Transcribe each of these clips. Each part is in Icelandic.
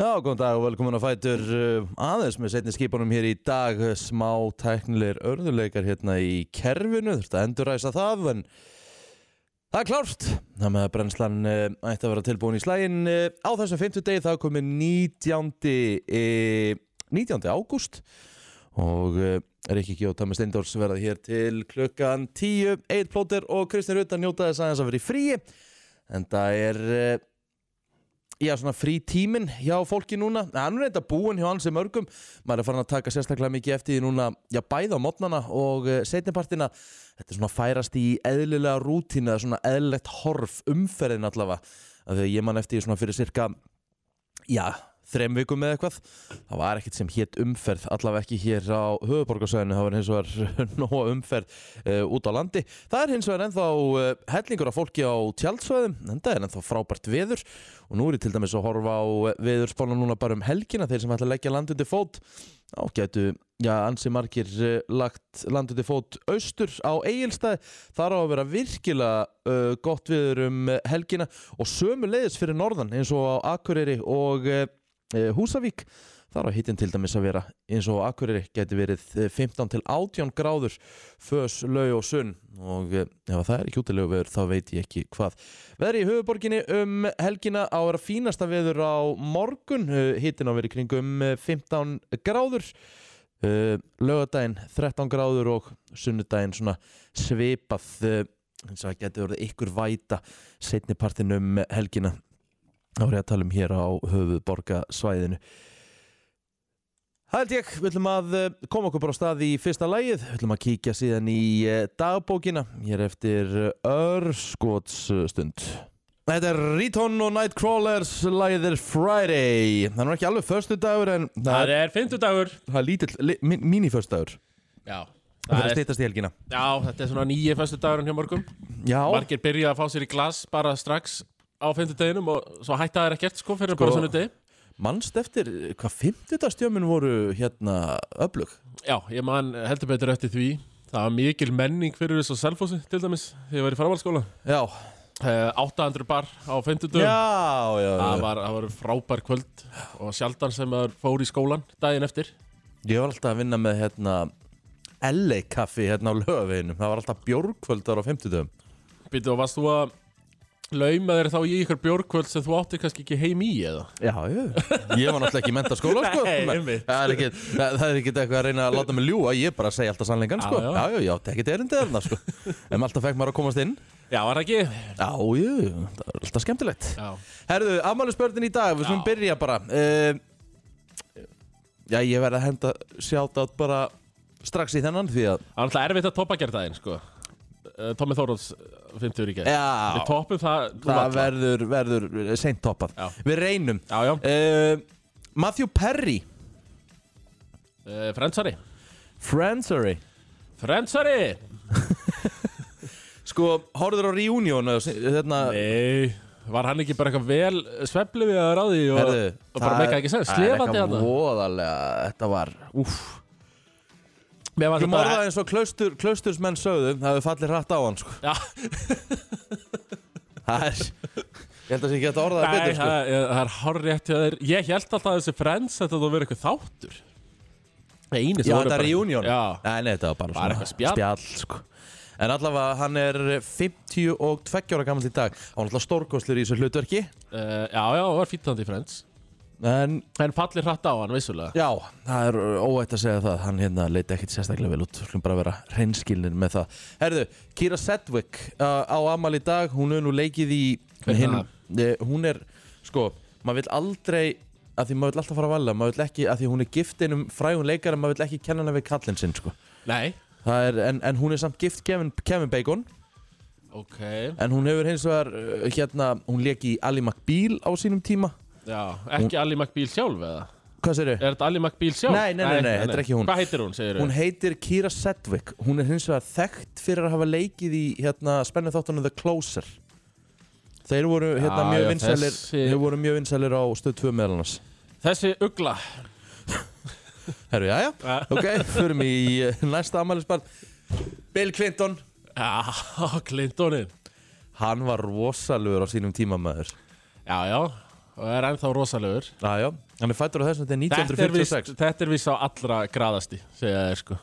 Já, góðan dag og velkomin að fætur uh, aðeins með setni skipunum hér í dag smá tæknilegir örðuleikar hérna í kerfinu, þurfti að enduræsa það en það er klárt það með að brennslan uh, ætti að vera tilbúin í slægin uh, á þessum 50 degi það komið 19. Uh, 19. ágúst og Rikki Gjóta með Steindors verða hér til klukkan 10 Eitt plóter og Kristinn Rutt að njóta þess aðeins að vera í fríi en það er Já, svona frí tíminn hjá fólki núna. Hann er eitthvað búinn hjá hans í mörgum. Maður er farin að taka sérstaklega mikið eftir því núna já, bæða á mótnana og uh, setnipartina þetta er svona færast í eðlilega rútínu eða svona eðlilegt horf umferðin allavega. Að ég man eftir svona fyrir cirka já, þrem vikum með eitthvað. Það var ekkert sem hétt umferð allavega ekki hér á höfuborgarsvæðinu það var hins vegar nóga umferð uh, út á landi. Það er hins vegar ennþá uh, hellingur af fólki á tjaldsvæðum en það er ennþá frábært veður. Og nú er ég til dæmis að horfa á veðurspána núna bara um helgina þeir sem ætla að leggja land undir fót. Á getu, já, ansi margir uh, lagt land undir fót austur á eigilstæði, þar á að vera virkilega uh, gott viður um uh, helgina. Og sömu leiðis fyrir norðan eins og á Akureyri og Húsavík þar á hittin til dæmis að vera eins og Akureyri geti verið uh, 15 til 18 gráður fös, lau og sunn. Og uh, ef það er ekki útilegu veður þá veit ég ekki hvað. Veðri í höfuborginni um helgina á að vera fínasta veður á morgun, hittin á að í kringum uh, 15 gráður, lögadaginn 13 gráður og sunnudaginn svona svipað, eins og það getur verið ykkur væta setnipartin um helgina. Þá er ég að tala um hér á höfuborgasvæðinu. Það held ég, við ætlum að uh, koma okkur bara á stað í fyrsta lægið, við ætlum að kíkja síðan í uh, dagbókina, hér eftir örskotsstund. Þetta er Riton og Nightcrawlers, lægið er Friday, það er ekki alveg förstu dagur en það er, er fimmtudagur. Það er lítill, mini-förstu dagur, Já. Það er að er, stýtast í helgina. Já, þetta er svona nýji föstudagurinn hjá morgum Já, Margir byrja að fá sér í glas bara strax á fimmtudeginum og svo hætta þær ekkert sko fyrir Sko- bara sunnudegi mannst eftir, hvað 50. stjömmin voru hérna öflug? Já, ég man heldur betur eftir því Það var mikil menning fyrir þessu selfósi til dæmis þegar ég var í framhaldsskóla Já, uh, 800 bar á fimmtudögum já, já, Það já. var, það var frábær kvöld og sjaldan sem maður fór í skólan daginn eftir Ég var alltaf að vinna með hérna LA kaffi hérna á lögaveginum, það var alltaf bjórkvöldar á 50. Býtu og varst þú að lauma þér þá í ykkur bjórkvöld sem þú áttir kannski ekki heim í eða? Já, já, ég var náttúrulega ekki í mentaskóla sko. Nei, það, er ekki, það, það er ekki eitthvað að reyna að láta mig ljúa Ég bara segi alltaf sannleikan sko. Já, Já, já. það er ekki erindið þarna sko. En alltaf fekk maður að komast inn Já, var það ekki? Já, já, það er alltaf skemmtilegt Já Herðu, afmælisbörnin í dag, við skulum Já. byrja bara uh, Já, ég verð að henda sjátt bara strax í þennan Því að, Það er alltaf erfitt að toppa gera daginn, sko. Tommi Þóróls, 50 í gerð. Við toppum það, þú það verður, verður seint toppað. Við reynum Já, já. uh, Matthew Perry, Uh, Frensari. Friendsery Frensari! Sko, horfður á reunion hérna, Nei, var hann ekki bara eitthvað vel svefli við að ráði og, Herðu, og bara það meika er- ekki sens? Slefandi hann. þetta var, úff Þú þetta morðaði eins og klaustur, klaustursmenn sögðu Það hefur fallið hratt á hann sko. Já, Það er Ég held að það sé ekki að orða það nei, betur sko. það, það er þér. Ég held alltaf að þessi Frens þetta þú verið eitthvað þáttur. Einu Já, þetta er reunion Nei, nei, þetta var bara, Bara eitthvað spjall. sko. En allavega, hann er 52 ára gammal í dag Hann var alltaf stórkostlur í þessu hlutverki uh, já, já, það var fýttandi Frens. En En fallir hratt á hann, vissulega. já, það er óætt að segja það Hann hérna leiti ekkit sérstaklega vel út Skulum bara vera hreinskilnir með það Herðu, Kira Sedgwick uh, á amal í dag Hún er nú leikið í hinum- Eh, Hún er, sko, maður vill aldrei að því maður vill alltaf fara að valda maður vill ekki, að því hún er gift einum frægun leikara maður vill ekki kenna hana við kallinn sinn sko. Nei. Er, en, en hún er samt gift Kevin, Kevin Bacon Ok. en hún hefur hins vegar uh, hérna, hún leik í Ali McBeal á sínum tíma Já, ekki Ali McBeal sjálf eða? hvað sér Er þetta Ali McBeal sjálf? Nei, nei, nei, nei, þetta er ekki hún. Hvað heitir hún, segir hún heitir Kira Sedgwick. Hún er hins vegar þekkt fyrir að hafa leikið í hérna, spennu þáttunum The Closer. Þeir voru hérna, Já, mjög já, vinsælir þessi- á stöð 2 meðal annars. Þessi ugla. Herru, já, já, Já, ok, förum í uh, næsta amælisbarn Bill Clinton. Clintonin. Hann var rosalugur á sínum tíma maður. Já, já og er ennþá rosalegur. Já, já, hann er fættur á þessum þetta er Þetta er viss 1956 Þetta er viss á allra graðasti segja þér sko.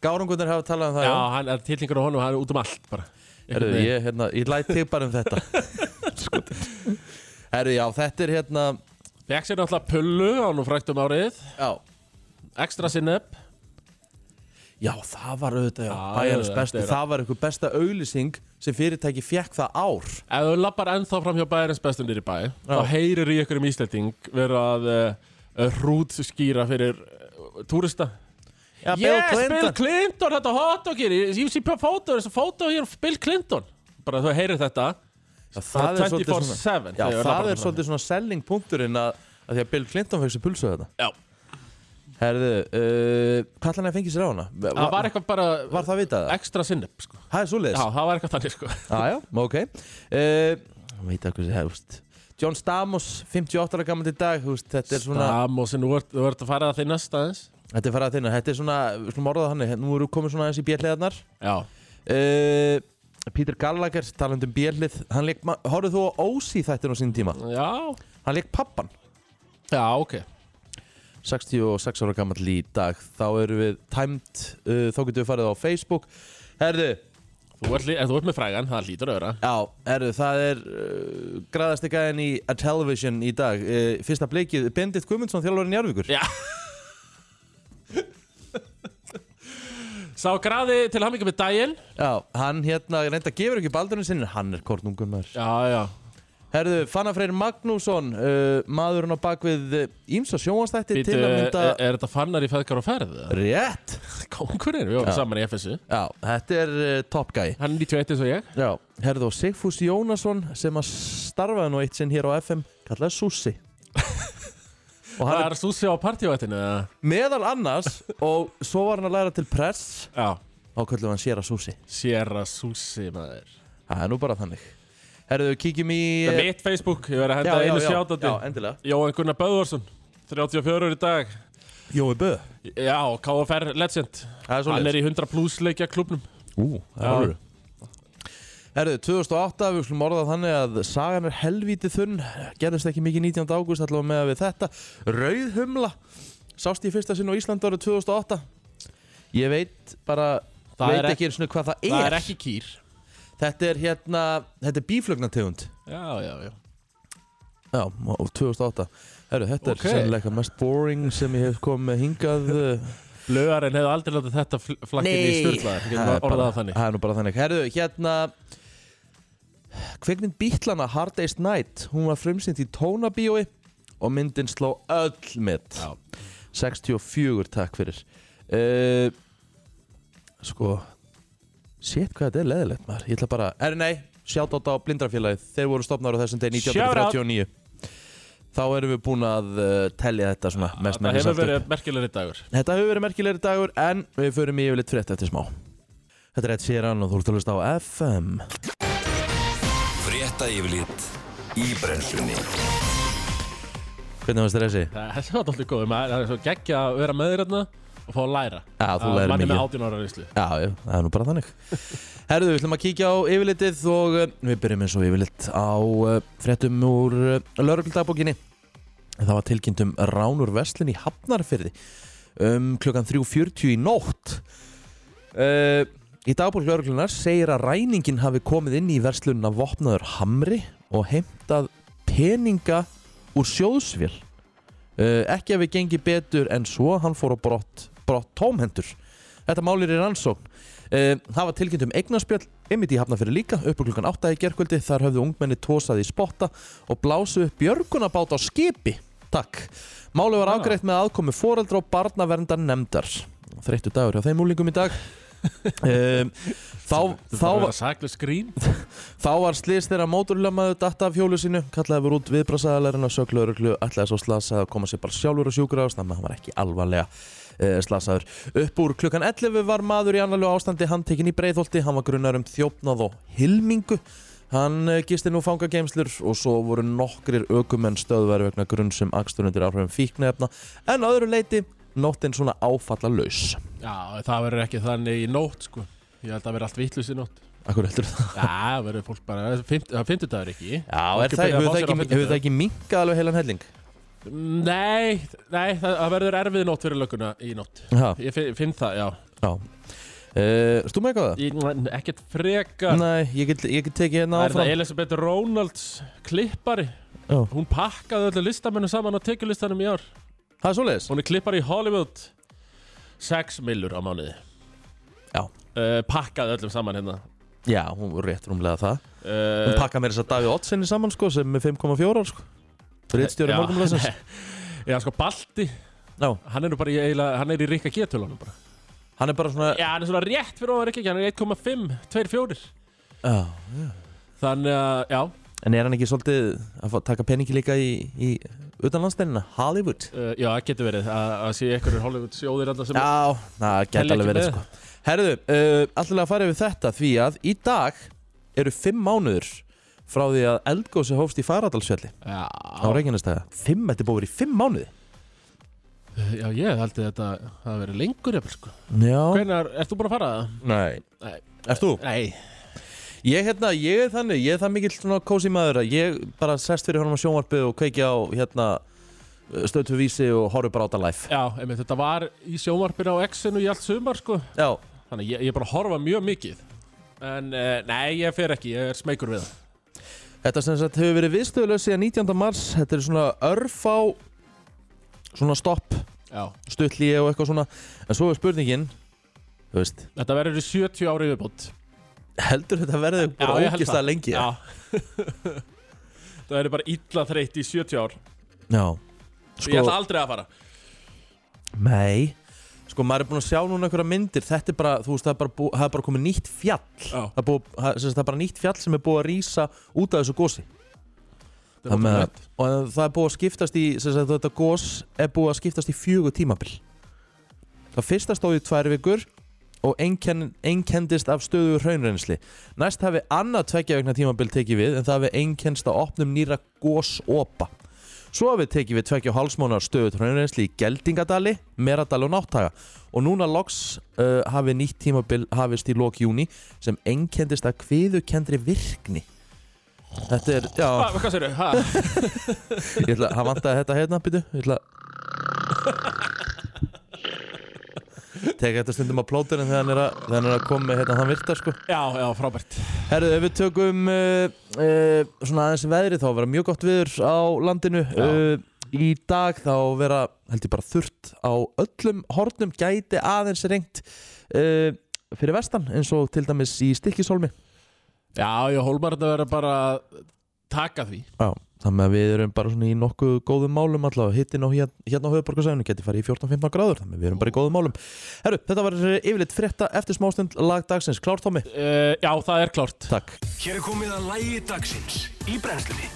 Gárungunir hafa talað um það, Já, hann er tilningur á honum, hann er út um allt bara. Herru, ég, hérna, ég læt þig bara um þetta. Herru, já, þetta er hérna Fekk sér náttúrulega pullu á nú fræktum árið. Já, Extra sinneb já það var auðvitað, já, Já, bæjarins já, er- Það var einhver besta auglýsing sem fyrirtæki fekk það ár. Ef þú lappar ennþá fram hjá bæjarins bestundir í bæ þá heyrir í ykkur um Íslanding vera að uh, hrút skýra fyrir uh, túrista. Já, Yes, Bill Clinton, þetta You see photo, there's a photo here of Bill Clinton. Bara þú heyrir þetta. Já, það er svolítið 24/7 svona Já, það er svolítið svona selling punkturinn að, að því að Bill Clinton fekk sér pulsu þetta. Já. Herðu, uh, hvað ætlaði að fengið sér á hana? Það var eitthvað bara var það vitað það? ekstra sinneb sko. Það er svoleiðis? Já, það var eitthvað þannig sko. Já, já, ok uh, Veit ekki hvað sé hefust John Stamos, 58 ára gammal í dag þú veist, Þetta er svona Stamos, nú ert þú ert að fara að þinn næsta aðeins Þetta er farað að þinna Þetta er svona, við slum orðað hann Nú eru komið svona aðeins í bjelliðarnar Já, uh, Peter Gallagher, talandi um bjellið Hann leik, horfðu þú á Ósi þættin á sín tíma já, Hann leik pappan já, ok 66 ára gammal í dag. Þá erum við tæmt uh, Þá getum við farið á Facebook. Herðu, Þú ert, þú ert með frægan, það lítur að vera. Já, erðu, það er uh, aðeins í A Television í dag. Uh, Fyrsta bleikið, Bendit Guðmundsson, þjálfarinn Jarvíkur Já. Sá graði til hamingi með daginn Já, hann hérna reynda gefur ekki baldurinn sinni Hann er kornungur maður. Já, já Herðu, Fanna Freyr Magnússon uh, Maðurinn á bakvið Ímsa sjónvastætti Býtu, til að er, mynda er þetta fannar í feðgar og ferð? Rétt. Kongurinn, við vorum saman í FSU Já, þetta er uh, top guy. Hann er 91 eins og ég. Já, herðu, og Sigfús Jónasson sem að starfaði nú eitt sinn hér á FM kallaði Sussi. Og Það er er Susi á partívættinu eða? meðal annars og svo var hann að læra til press Já. kallum hann sér að Sussi. Sierra Susi maður. Það er nú bara þannig Herðu, kíkjum í Það er mitt Facebook, ég verði að Já, henda já, einu já, sjátandi já, endilega. Jóhann Gunnar Böðvarsson 34 í dag. Jói Bö Já, KFR Legend. Það er Hann svolítið er í 100 plus leikja klubnum Ú, það Já. er alveg Herðu, 2008, við skulum orða þannig að sagan er helvítið þunn. Gerðist ekki mikið 19. ágúst allavega með við þetta. Rauðhumla sást í fyrsta sinn á Íslandi árið 2008 Ég veit bara Það veit ekki eins og hvað það er, Það er. ekki kýr Þetta er hérna, þetta er bíflögnategund Já, já, já. Já, og 2008 Herru, þetta Ok. er sennilega mest boring sem ég hef komið hingað uh, Lögarinn hefði aldrei látið þetta fl- flakka inn í styrlaðar það er bara- þannig? nú bara þannig. Herru, hérna Kveikmynd Bítlana Hard Day's Night Hún var frumsýnd í tónabíói og myndin sló öll mitt Já. 64 takk fyrir. Uh, Sko Sétt hvað þetta er leðilegt maður. Ég ætla bara, er nei, sjátt á blindrafélagið. Þeir voru stopnar á þessum deg Shout out. 1939 Þá erum við búin að uh, telja þetta svona mest Það með hefur verið merkilegri dagur. Þetta hefur verið merkilegri dagur en við förum í yfirleitt frétt eftir smá. Þetta er Ed Sheeran og þú ert að hlusta á FM Frétta yfirlit í brennslunni. Hvernig varst þér þessi? Það þessi var alltaf góð Það er svo geggja að vera með þér hérna og fá að læra. Já, þú Að Manni með mikið. 18 ára reynslu. Já, já, það er nú bara þannig. Herðu, við ætlum að kíkja á yfirlitið og uh, við byrjum eins og yfirlit á uh, fréttum úr uh, laurugludagbókinni Það var tilkynnt um Ránur Veslin í Hafnarfyrði um klukkan 3.40 í nótt. Í dagbók lauruglunar segir að ræningin hafi komið inn í verslunna vopnaður Hamri og heimtað peninga úr sjóðsvél. Uh, Ekki hafi gengið betur en svo hann fór á brott, brott tómhendur Þetta málir í rannsókn. Uh, Það var tilkynnt um eignarspjall einmitt í Hafnarfyrir líka, upp á klukkan 8 í gerkvöldi þar höfðu ungmenni tósað í spotta og blásu upp björgunabát á skipi. Takk. Málið var afgreitt með aðkomi foreldra og barnaverndar nefndar Þreyttu dagur hjá þeim úlingum í dag. Um, Þá, þá, skrín þá var slís þeirra móturlömaðu datta af hjólu sínu kallaði verið út viðbrasaðalegurinn að söglauruglu ætlaði svo slasað að koma sér bara sjálfur á sjúkur þannig að hann var ekki alvarlega slasaður. Upp úr klukkan 11 var maður í annarlegu ástandi handtekinn í breiðholti, hann var grunnar um þjófnað og hilmingu Hann uh, gisti nú fangageimslur og svo voru nokkrir ökumenn stöðværi vegna grunn sem akstur undir áhrifum fíknefna en öðru leiti nóttinn svona áfalla laus. Já, það verður ekki þannig í nótt sko Ég held að vera allt vittlust í nótt Akkur heldur það? Já, það verður fólk bara, það er fimmtudagur ekki Já, er það, hefur það ekki, það ekki minkað alveg heilan helling? Nei, nei, það, það verður erfið nótt fyrir lögguna í nótt. Já, Ég finn, finn það, já. Já. Uh, Stú með eitthvað? Það? ég, Ekkert frekar. Nei, ég get, ég get tekið hérna Það er það áfram. Elisabeth Ronalds klippari? Já. Hún pakkaði öllu listamennu saman á tekjulistanum í ár. Það er svoleiðis? Hún er klippari í Hollywood. 6 millur á mánuði. Já. uh, Pakkaði öllum saman hérna. Já, hún var rétt rúmlega það. Uh, Hún pakkaði mér þess að Davíð Ottsinni saman sko sem er 5,4 sko Rittstjóri já, morgunblæsins Já, sko Balti Já, Hann er nú bara í, eiginlega, hann er í Rikka G-tölunum bara. Hann er bara svona Já, hann er svona rétt fyrir ofan Rikka G Hann er 1,5, 2,4 Já, Þannig að, já. En er hann ekki svolítið að fá, taka peningi líka í, í utanlandsteinina, Hollywood? uh, Já, það getur verið að, að sé einhverjur Hollywood sjóðir alltaf sem Já, það Telja geta ekki alveg verið með. sko. Herðu, uh, alltaf að fara yfir þetta því að í dag eru fimm mánuður frá því að eldgósi hófst í Faradalsfjalli. Á Já, Reykjanestæða Fimm, þetta er búið verið í fimm mánuði. Já, ég held að þetta hafi verið lengur jafnvel, sko. Já. Hvenær, ert þú búin að fara það? Nei. Nei. Erst þú? Nei. Ég, hérna, ég er þannig, ég er það mikill svona kósi maður að ég bara sest fyrir honum á sjónvarpið og kveiki á hérna stöðtu vísi og horfi bara á þetta live. Já, einmitt, þetta var í sjónvarpinu á X-inu í allt sumar, sko. Já, Þannig að ég, ég er bara að horfa mjög mikið. En, uh, nei, ég fer ekki, ég er smeykur við það Þetta sem sagt hefur verið viðstöðuleg síðan 19. mars. Þetta er svona örfá svona stopp, stuttlíi og eitthvað svona. En svo er spurningin Þú veist, Þetta verður í 70 ári viðbútt heldur þetta verði bara ógist að lengi? Já. Það verður bara illa þreytt í 70 ár. Já. Sko, ég ætla aldrei að fara. Nei Sko maður er búin að sjá núna einhverja myndir. Þetta er bara, þú veist, það er bara, bú, það er bara komið nýtt fjall. Já, Það er, búið, það, sem sagt, það er bara nýtt fjall sem er búið að rýsa út af þessu gósi þetta er með, ótrúlegt. Og það er búið að skiptast í sem sagt, Þetta gós er búið að skiptast í fjögur tímabil. Það fyrsta stóð í tvær vikur Og einkenn, einkendist af stöðu hraunreynsli Næst hafi annað tveggja vegna tímabil tekið við En það hafi einkennst á opnum nýra gósopa Svo hafi tekið við tveggja hálsmánar stöðut hraunreynsli í Geldingadali, Meradali og Náttaga og núna loks uh, hafi nýtt tímabil hafist í lok júni sem einkendist að kviðukendri virkni. Þetta er, já, Hva, Hvað sér þau? ég ætla, hann vantaði þetta hérna, býtu, ég ætla Teka þetta stundum á plóturinn þegar hann er að, þegar hann er að koma hérna, hann virtar sko. Já, já, frábært. Herðu, ef við tökum uh, uh, svona aðeins veðrið þá vera mjög gott viður á landinu. Uh, Í dag þá vera, held ég bara þurrt á öllum hornum. Gæti aðeins rengt uh, fyrir vestan eins og til dæmis í Stikkishólmi Já, ég hólmar þetta verður bara að taka því. Já, þannig að við erum bara svona í nokkuð góðum málum allavega. Hittin á hér, hérna á höfuborgarsæðinu geti farið í 14-15 gráður, þannig að við erum bara í góðum málum. Herru, þetta var eh, yfirleitt frétta eftir smástund lag dagsins, klár Tómi? uh, Já, það er klárt. Takk. Hér er komið að lægi dagsins í brennslunni.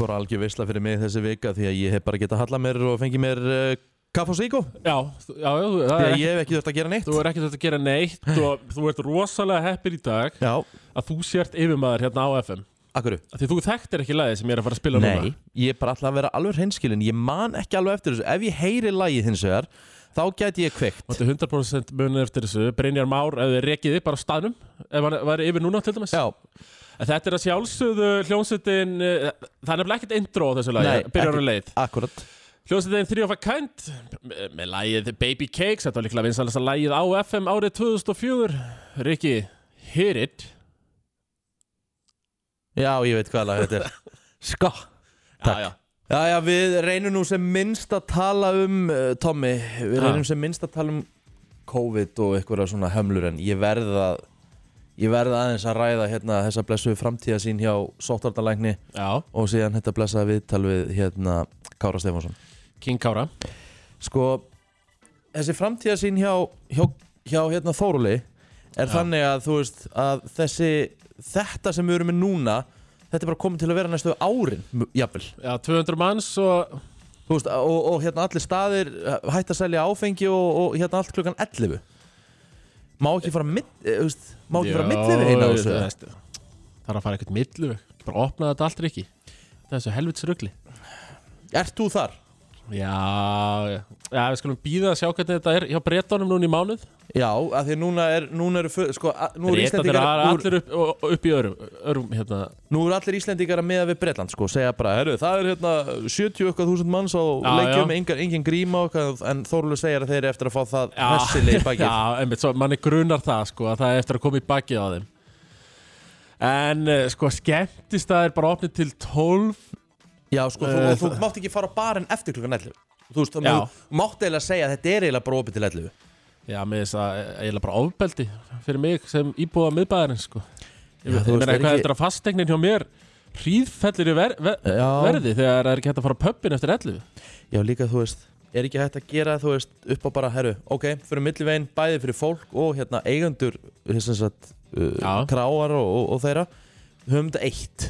Bara algjör veisla fyrir mig þessi vika því að ég hef bara getað hallað mér og fengið mér uh, kaff og síkó Já, já, já því er að ekki, ég hef ekki þurft að gera neitt. Þú er ekki þetta að gera neitt og þú ert rosalega heppir í dag Já, að þú sért yfirmaður hérna á FM akkurru Af Því þú þekktir ekki lagið sem ég er að fara að spila Nei, núna ég er bara alltaf að vera alveg hreinskilin Ég man ekki alveg eftir þessu. Ef ég heyri lagið hins vegar Þá gæti ég kveikt. Þetta er 100% munið eftir þessu. Brynjar Már, ef þið rekiði bara á staðnum Ef hann væri yfir núna til dæmis. Já, þetta er að sjálfsögðu hljómsveitin eh, Það er nefnilega ekkert intro á þessu lagi Nei, Byrjar á leið. akkurat. Hljómsveitin Three of a Kind með- lagið Baby Cakes Þetta var líklega vinsalast að lagið á FM árið 2004 Rikki, hit it Já, ég veit hvað lag þetta er. Sko Takk. Já, já. Já, já, við reynum nú sem minnst að tala um uh, Tommy, við reynum sem minnst að tala um COVID og eitthvað svona hömlur en ég verð að ég verð aðeins að ræða hérna þessa blessu framtíða sín hjá sóttardalækni Já, og síðan þetta blessa viðtal við hérna Kára Stefánsson. King Kára. Sko, þessi framtíða sín hjá, hjá, hjá hérna Þóruli er þannig að þú veist að þessi, þetta sem við erum með núna þetta er bara komið til að vera næstu árin, jafnvel. Já, 200 manns og Þú veist, og, og hérna allir staðir uh, hætt að selja áfengi og, og hérna allt klukkan 11 Má ekki fara mitt, eh, veist, má ekki fara milli við eina á þessu? Það er að fara eitthvað millu Bara opna þetta Það er þessu helvits rugli. Ert þú þar? Já, já, já, við skulum býða að sjá hvernig þetta er hjá brettunum núna í mánuð Já, af því að núna er, núna eru, sko, nú er nú, allir upp, og- og upp í örum, örum hérna. nú eru allir Íslendingar að meða við Bretland, sko, segja bara, herru, það er hérna 70 okkar þúsund manns á Já, leikjum, engin, engin gríma en Þórlu segir að þeir eru eftir að fá það hessileg í bakið. Já, einmitt, svo manni grunar það sko að það er eftir að koma í bakið á þeim En uh, sko skemmtist það er bara opnið til 12 Já, sko, þú, og þú mátt ekki fara á barinn eftir klukkan 11 Þú veist, þú mátt eiginlega segja að þetta er eiginlega bara opið til 11 Já, með þess að eiginlega bara ofbeldi fyrir mig sem íbúða miðbæðarinn sko. Ég, meina er eitthvað ekki- eftir að fastegnin hjá mér hríðfellir í ver, ver, verði þegar það er ekki hægt að fara á pöppin eftir 11 Já, líka, þú veist, er ekki hægt að gera, þú veist, upp á bara, herru, ok, fyrir millivegin, bæði fyrir fólk og hérna eigendur, þess að, uh, kráar og, og, og þeirra, höfum þetta eitt.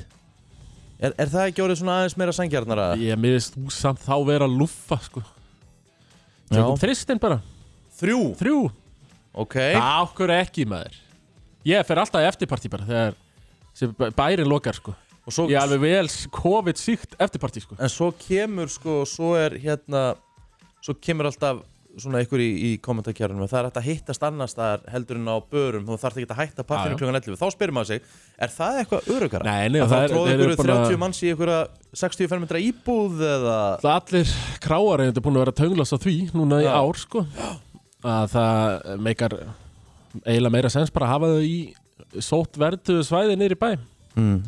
Er, er það ekki orðið svona aðeins meira sangjarnara? Ég miðist þú samt þá vera að lúffa sko. Já. Tökum þristin bara, Þrjú, þrjú. Ok. Það okkur ekki maður. Ég fer alltaf eftirparti bara þegar bærin lokar sko. Og svo, Ég er alveg vel COVID-síkt eftirparti sko. En svo kemur, sko, svo er hérna, svo kemur alltaf svona ykkur í, í kommentarkjærunum það er hægt að hittast annars staðar heldur en á börum þú þarf ekki að hætta partinu klukkan 11 þá spyrir maður sig, er það eitthvað örugara? Nei, nei, að það það er- eru ykkur búin að- 30 manns í ykkur 65 metra íbúð eða Allir kráar er búin að vera tönglast á því núna í Já. ár sko að það meikar eiginlega meira sens bara að hafa þau í sótt verduðu svæði nýri bæ mm.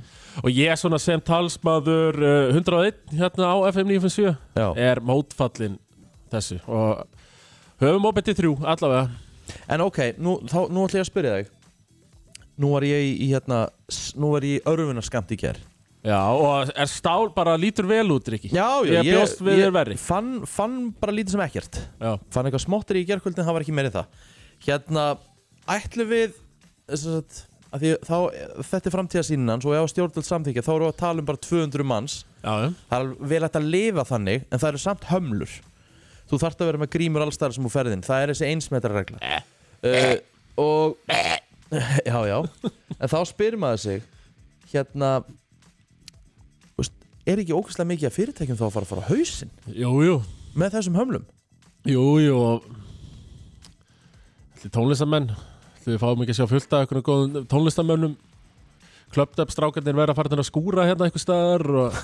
og ég svona sem talsmaður uh, 101 hérna á FM 957 Já. er mótfallin þessu og höfum opið til þrjú allavega. En ok, nú, þá, nú ætlum ég að spyrja þig. Nú var ég í, hérna nú var ég í örfunarskamt í ger Já, og er stál bara lítur vel út, Rikki? já, já, Ég við þér verri. fann, fann bara lítið sem ekkert. Já, fann eitthvað smottir í gerkvöldin, það var ekki meiri það. Hérna, ætlum við að, að því, þá, þetta er framtíðasínan svo ef stjórnvöld samþykja, þá erum við að tala um bara 200 manns, já, já. það er vel hægt að lifa þannig en það eru samt hömlur þú þarft að vera með grímur allstæðar sem úr ferðin það er þessi einsmetra regla uh, og já, já, en þá spyrir maður sig hérna veist, er ekki ógæslega mikið að fyrirtækjum þá að fara að fara á hausinn? Jú, jú, með þessum hömlum? Jú, jú og Ætli tónlistamenn við fáum ekki að sjá fullt af einhvern góðum tónlistamönnum Klöpt upp strákarnir vera að fara til að skúra hérna einhver staðar og,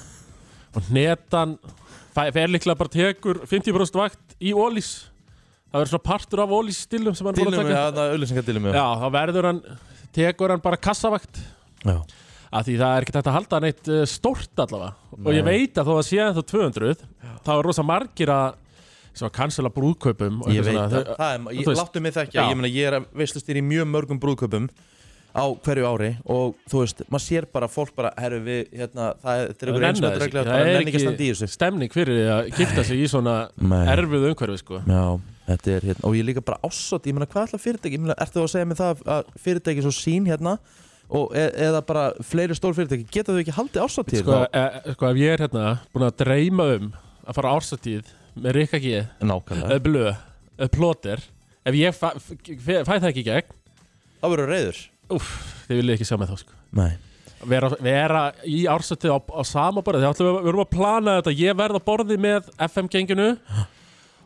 og netan fer líklega bara tekur 50% vakt í Ólís Það verður svona partur af Ólís stilum sem hann Dilum, að taka já, það auðlýsingadilum Já, þá verður hann tekur hann bara kassavakt já. að því það er ekki hægt að halda neitt uh, stórt allavega og ég Nei. veit að þó að sé ennþá 200 þá er rosa margir að að cancela brúðkaupum Ég veit svona. það, það er, ég, láttu mig þekkja, Já. ég meina ég er veistlustýr í mjög mörgum brúðköpum á hverju ári og þú veist, maður sér bara fólk bara, herru við, hérna, það er, er það einsmættur þessu. regla, það er ekki stemning fyrir því að gifta sig í svona erfið umhverfi sko. Já, þetta er hérna, og ég líka bara ásótt, ég meina hvað ætla fyrirtæki, ég meina, ertu að segja mig það að fyrirtæki svo sín hérna og e eða bara fleiri stór fyrirtæki, geta þau ekki haldið ásótt í sko, e, sko ef ég er hérna búin að dreyma um að fara ársatíð með plóter, ef ég fæ, fæ, fæ það ekki í gegn það verður reyður þið viljið ekki sjá með þá sko. Nei, vera, vera í ársættið á, á sama borði. Þegar ætlum við, við erum að plana þetta. Ég verð á borði með FM-genginu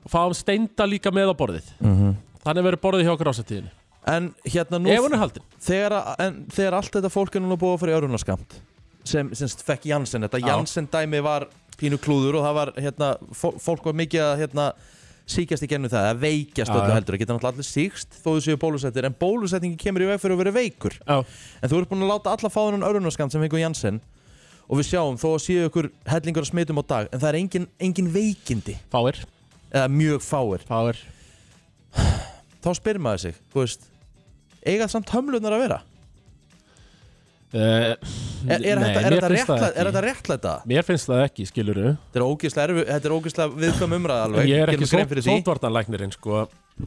og fáum steinda líka með á borðið. Mm þannig verður borðið hjá okkur ársættiðinu en hérna nú ef hún er haldin. þegar, en, þegar allt þetta fólk er núna búið að fara í örunarskamt sem, sem fekk Janssen, þetta. Janssen dæmi var pínu klúður og það var hérna, fó- fólk var mikið að hérna, síkjast í gennum það, að veikjast öllu heldur, það geta náttúrulega allir síkst þó þú séu bólusettir, en bólusetningi kemur í veg fyrir að vera veikur, Já, en þú ert búin að láta alla fá þennan örunarskamt sem fengur Janssen og við sjáum, þó að séu ykkur hellingur að smitum á dag, en það er engin, engin veikindi. Fáir, eða mjög fáir, fáir. Þá spyrir maður sig þú veist, eiga samt hömlunar að vera uh, Er, er, nei, þetta, er, þetta er þetta réttlæta? Mér finnst það ekki, skiluru Þetta er er ógeðslega viðkvæm umræða alveg. Ég er ekki sótvartanlæknirinn sko.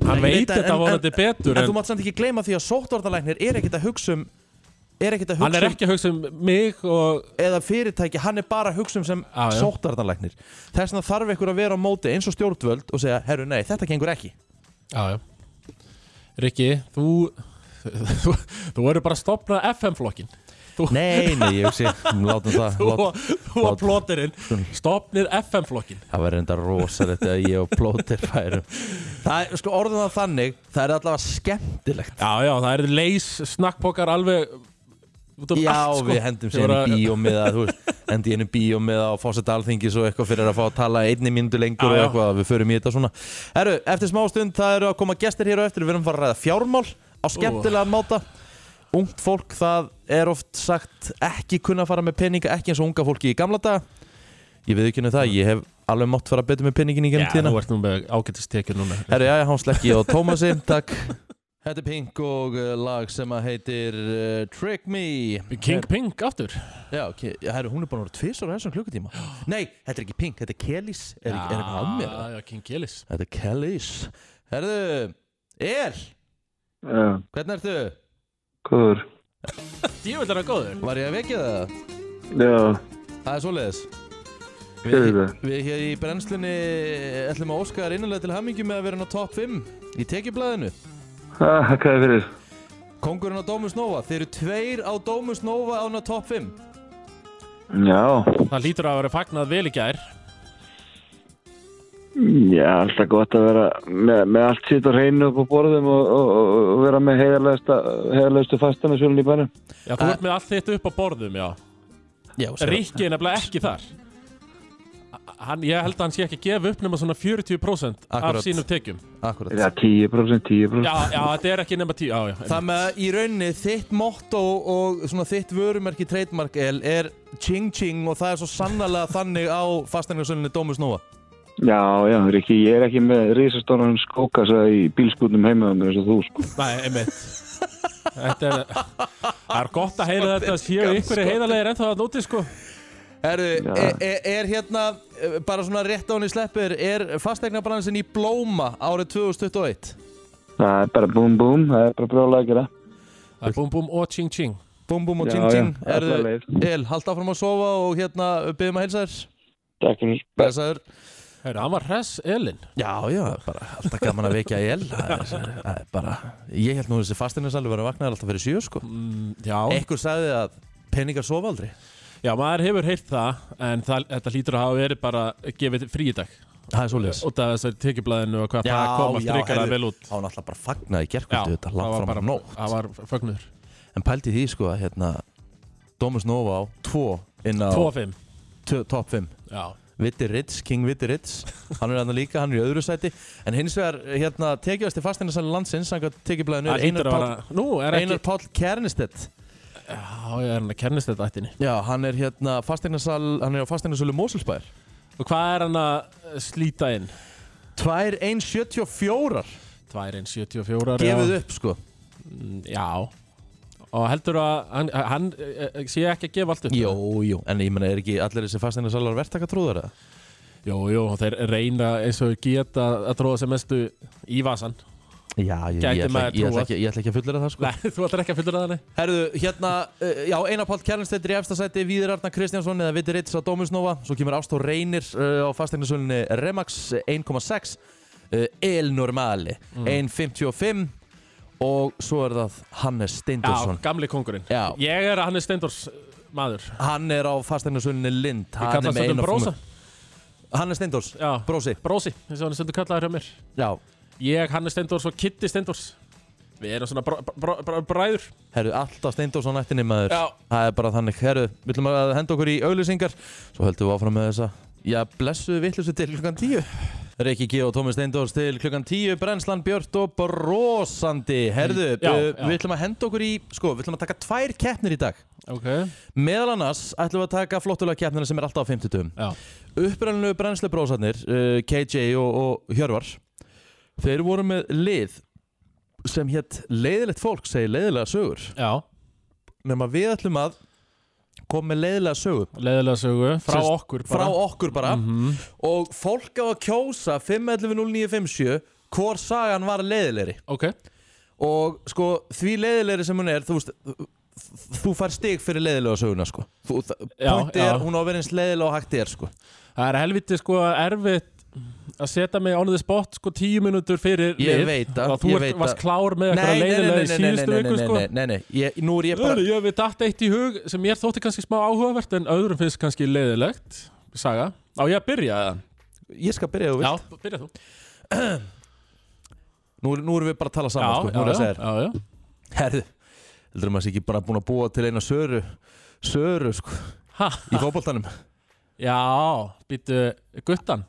Hann veit þetta en- vonandi en- betur En en, þú mátt samt ekki gleyma því að sóttvartalæknir er ekkert að hugsa um er að Hann hugsa er um ekki að hugsa um mig og eða fyrirtæki, hann er bara að hugsa um sem já. sóttvartalæknir Þess vegna þarf ykkur að vera á móti eins og stjórnvöld og segja, herru nei, þetta gengur ekki. Já. Rikki, þú Þú, þú eru bara að stopna FM-flokkin Þú- Nei, nei, ég sé, látum það Þú lát, og- og plóterinn Stopnið FM-flokkin Það verður enda rosalegt að ég og plótir færum. Það er, sko, orðum það þannig Það er allavega skemmtilegt. Já, já, það eru leys snakkpokkar alveg um Já, allt, sko. við hendum sér í bíómiða Þú veist, hendi í einu bíómiða á fósett alþingis og eitthvað fyrir að fá að tala einni myndu lengur Já, og já. eitthvað, við förum í þetta svona. Herru, eftir smá stund það eru að koma gestir hér á eftir Við erum að fara að ræða fjármál á skemmtilega máta Ungt fólk, það er oft sagt ekki kunna fara með peninga ekki eins og unga fólki í gamla daga. Ég við ekki um það, ég hef alveg mátt fara betur með peningin í Já, gennum tíðina. þú ert nú með ágættistekjur núna. Herru, já, hann slekki og Tómasi, takk. Þetta er Pink og uh, lag sem að heitir uh, Trick Me. King Pink aftur? Já, ok, herru, hún er búin að vera tvisar á þessum klukkutíma. Nei, þetta er ekki Pink, þetta er Kellys. Er, er eitthvað að mér? Já, já, King Kellis Þetta er Kellys. Herru, El, Já, hvernig ertu? Góður. Djúvill er hann góður Var ég að vekja það? Já, Það er svoleiðis Við, það. við hér í brennslunni ætlum að óska þér innilega til hamingju með að vera á top 5 í tekjublaðinu ha, hvað er fyrir? Kongurinn á Dómus Nova, þeir eru tveir á Dómus Nova án á top 5 Já, Það lítur að vera fagnað vel í gær já, alltaf gott að vera með, með allt sitt á hreinu upp á borðum og, og, og, vera með heiðarlegustu fastana sjálfinn í bænum. Já, þú ert með allt þitt upp á borðum, já. Já, Ríkki er nefnilega ekki þar. Hann, Ég held að hann sé ekki að gefa upp nema svona 40% Akkurat. af sínum tekjum. Akkurat. Já, 10%, 10%. Já, já, þetta er ekki nema 10 Já, já, Það með að í rauninni þitt motto og svona þitt vörumerki trademark El er ching ching og það er svo sannlega þannig á fasteignarsölunni Dómus Nova Já, já, Rikki, ég er ekki með risastóran skókasa í bílskútum heimaðum eins og þú, sko. Nei, einmitt. Þetta er Það er gott að heyra þetta að séu ykkur heiðarlegir ennþá að nóti sko. Herru, er, er, er hérna eh, bara svona rétt á henni sleppir er fasteignabransin í blóma árið 2021 Það er bara búm búm, það er bara brjóðlega að gera. Það er búm búm og ching ching. Búm búm og Já, ching ching. já, alla Erðu, leið. El, halda áfram að sofa og hérna byggjum að heilsa þér. Takk fyrir. Heyrðu, hann var hress Elin. Já, já, bara alltaf gaman að vekja El Það er- það er bara Ég held nú þessi fasteignarsali verið að vakna alltaf fyrir sjö sko. Mm, Já, Ekkur sagði að peningar sofa aldrei. Já, maður hefur heyrt það En það, þetta hlýtur að hafa verið bara gefið frí í dag. Það er svoleiðis. Út af þessari tekjublaðinu og hvað Já, það kom já, ríkala heyrðu. vel út. Það var náttúrulega bara fagnaði í Já, gerkvöldu Þetta það langt var fram á nótt. Það var fögnuður. En pælti því sko að hérna Domus Nova á tvo inn á 2-5 tö- top 5 Já, Vitti Ritz, King Vitti Ritz. Hann er hann líka, hann er í öðru sæti. En hins vegar hérna tekjast í fasteignarsali landsins Sannkvæmt tekjublaðinu það er hlýtur Einar Einar Páll Kernestedt Já, ég er hann að kennist þetta ættinni? Já, hann er hérna fasteignasal Hann er á fasteignasölu Mosulsbær Og hvað er hann að slíta inn? 2.174 2-1-74 Gefið upp sko. Mm, Já Og heldur að hann, hann eh, sé ekki að gefa allt upp Jú, jú En ég menna, er ekki allir þessi fasteignarsalar verktaka trúðar eða? Jú, jú, þeir reyna eins og geta að tróða sem mestu í vasan Já, ég, ég, ætla, ég, ætla ekki, ég ætla ekki að fullera það sko. Nei, þú ætlar ekki að fullur það henni Herðu, hérna, uh, já, Einar Páll Kjærlunstedt í efsta sæti, Víðir Arnar Kristjánsson eða Viti Ritz á Dómusnova, svo kemur Ástór Reynir uh, á fasteignasölunni Remax 1,6 uh, El Normale Mm. 1,55 og svo er það Hannes Já, Steindorsson gamli kongurinn Já. Ég er Hannes Steindors maður. Hann er á fasteignasölunni Lind. Ég kalla með stundum brósa Hannes Steindors, Já, brósi brósi, eins og hann er stundum kallaður hjá mér. Já, Ég, Hannes Steindors og Kitty Steindors Við erum svona bró, bró, bró, bræður. Herru, alltaf Steindorsson ættinni maður. Já. Það er bara þannig, herru, við ætlum að henda okkur í auglýsingar. Svo höldum við áfram með þessa Já, blessuðu vittlusu til klukkan tíu. Reykji G og Tómi Steindors til klukkan tíu. Brennslan Björt og brosandi. Herðu, Já, uh, já. við ætlum að henda okkur í Sko, við ætlum að taka tvær keppnir í dag. Ok. Meðal annars ætlum við að taka flottulega keppnina sem er alltaf á 50 Já, Upprænlu brennslu brósarnir uh, KJ og, og Hjörvar Þeir voru með lið sem hétt leiðilegt fólk segir leiðilega sögur. Já. Nema við ætlum að koma með leiðilega sögu. Leðilega sögu Frá Sest- okkur bara. frá okkur bara. Mhm. og fólk á að kjósa 511-0957 hvor sagan var leiðilegri. Ok. Og sko því leiðilegri sem hún er þú þú fær stig fyrir leiðilega söguna sko. Þú, Já, pointi já. er hún á að vera eins leiðilega og hægt er sko. Það er helviti sko erfitt að setja mig on the spot sko tíu minútur fyrir Ég lið. veit og þú veit varst klár með eitthvað leiðilega í síðustu viku sko. nei, nei, nei, ég, nú er ég bara Ég hef við datt eitt í hug sem ég þótti kannski smá áhugavert en öðrum finnst kannski leiðilegt Saga, á ég að byrja eða? Ég skal byrja þú Já, vilt byrja þú. Nú, nú erum við bara að tala saman sko, nú er já, að segja já, já. Herðu, heldur maður sé ekki bara búin að búa til eina söru Söru, sko, Ha, í fótboltanum. Já, býttu guttan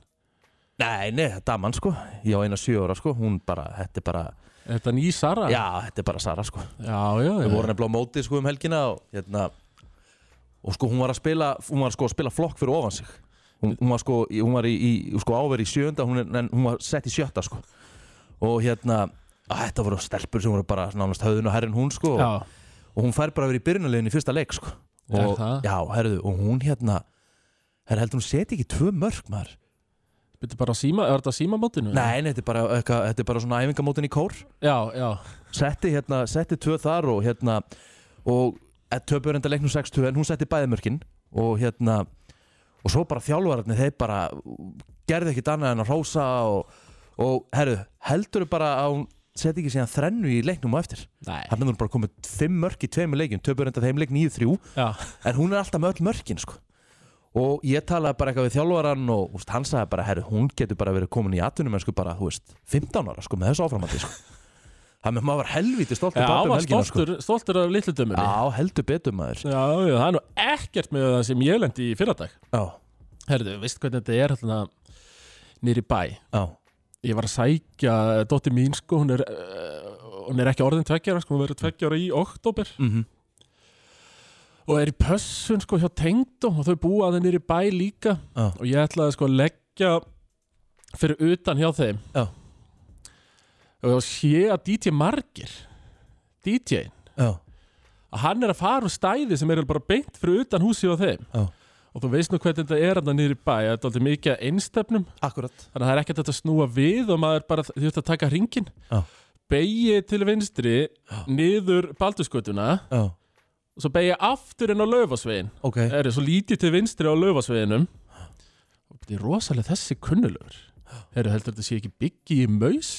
Nei, nei, daman, sko Ég á eina sjö ára, sko, hún bara, þetta er bara Er þetta ný Sara? Já, þetta er bara Sara, sko já, já, Við já. vorum nefnilega á móti, sko, um helgina og, hérna, og sko, hún var að spila Hún var, sko, að spila flokk fyrir ofan sig Hún, hún var, sko, hún var í, í sko, áveri í sjönda hún, er, en hún var sett í sjötta, sko Og hérna, að, þetta voru stelpur sem voru bara nánast höfðun og herrin hún, sko og, já. og hún fær bara vera í byrjunarlegin í fyrsta leik sko. Er og, það? já, herðu, og hún hérna herðu, heldur hún seti ekki tvö mörg maður Býttu bara á síma, er þetta símamótinu? nei, nei, þetta er bara, eitthvað, þetta er bara svona æfingamótin í kór. Já, já, setti hérna, setti tvö þar og hérna og töpur enda leiknum 6-2 en hún setti bæði mörkin. Og hérna og svo bara þjálfararnir, þeir bara gerði ekkit annað en að hrósa og, og herðu, heldur bara að hún seti ekki síðan þrennu í leiknum á eftir? Nei. Hann er bara komið fimm mörk í tveimur leikjum töpur enda þeim leik 9-3 Já, en hún er alltaf með öll mörkin sko. Og ég talaði bara eitthvað við þjálfaran og úst, hann sagði bara, herru, hún getur bara verið komin í atvinnum sko, bara, þú veist, 15 ára sko, með þessu áframandi sko. það með maður var helviti stoltur já, um var helgina sko. stoltur, stoltur af litlu dömunni já, heldur betur maður. Já, það er nú ekkert með það sem ég lendi í fyrradag. Já, Herðu, veist hvernig þetta er hérna nýri bæ? Já, Ég var að sækja dóttir mín sko, hún er, uh, hún er ekki orðin tveggjara sko, hún verður tveggjara í oktober mhm og er í pössun sko hjá tengdum og þau búa að nýri bæ líka. Já. og ég ætlaði sko að leggja fyrir utan hjá þeim. Já. og sé að DJ Margir DJ já, að hann er að fara úr stæði sem er bara beint fyrir utan húsi á þeim. Já. og þú veist nú hvernig þetta er hann niður í bæ. Þetta er alltaf mikið að einstefnum. Akkurat þannig að það er ekkert að snúa við og maður bara ert að taka ringin Já. beigi til vinstri niður baldurskotuna já, og svo beigi aftur inn á laufasvegin ok. Er svo lítið til vinstri á laufasveginum. Og þetta er rosalega þessi kunnulegur. Heru, heldur þetta sé ekki byggi í maus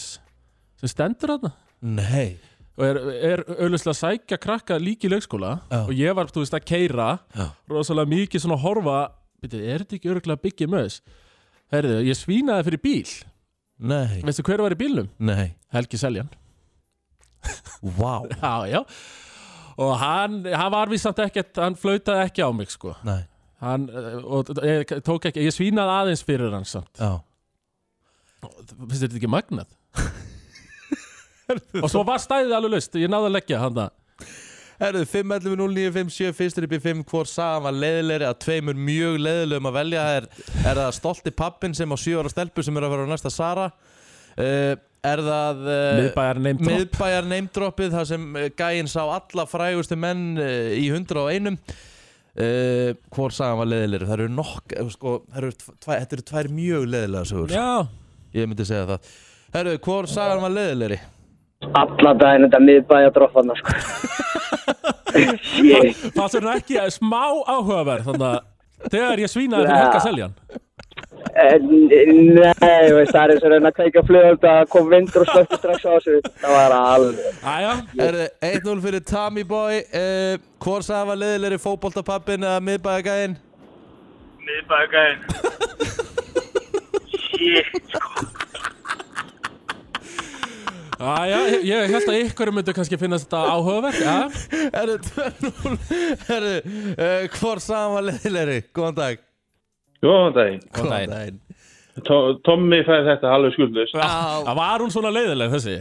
sem stendur nei, og er, er auðvitað að sækja krakka líki í leikskóla. Já. og ég var, þú veist, að keira Já. rosalega mikið svona að horfa Byrju, er þetta ekki örgulega byggið maus? Herðu, ég svínaði fyrir bíl. Nei, veistu hver var í bílnum? nei. Helgi Seljan. Vá, já, já og hann, hann var víst samt ekkert hann flautaði ekki á mig sko. Hann, eh, og ég tók ekki, ég svínaði aðeins fyrir hann samt. Finnst þetta ekki magnað? og svo var stæðið alveg laust ég náði að leggja hann það. Herðu, 5.11.09.57, fyrstur upp í 5 Hvor sagan var leiðilegri að tveimur mjög leiðilegum að velja Er, er það stolti pappin sem á 7 ára stelpu sem er að vera á næsta Sara. Uh, Er það uh, miðbæjar neymdrop miðbæjar neymdroppið þar sem uh, gæinn sá alla frægustu menn uh, í 101 uh, Hvor sagan var leiðilegri? Það eru nokk, sko, það eru tvæ, þetta eru tvær mjög leiðilega sögur. Já, Ég myndi segja það. Herðu, hvor sagan var leiðilegri? Alla daginn þetta miðbæja dropparna sko. Það er ekki smá áhugaverð þannig að þegar ég svínaði fyrir Helga Seljan? Eh, Nei, veist, það er eins og reyna að kveika flugöld að kom vindur og slökti strax á sig Það var alveg Æja, Herðu, 1-0 fyrir Tommy Boy. Uh, Hvor sagan var leiðilegri fótboltapappin eða miðbæjagæinn miðbæðagæðin Shit æja, ég held að ykkur myndu kannski finnast þetta áhugaverð Já, Herðu, 2-0 Herðu, uh, hvor sagan var leiðilegri? Góðan dag Góðan daginn. Góðan daginn. Tommy fær þetta alveg skuldlust Já, það var hún svona leiðileg þessi?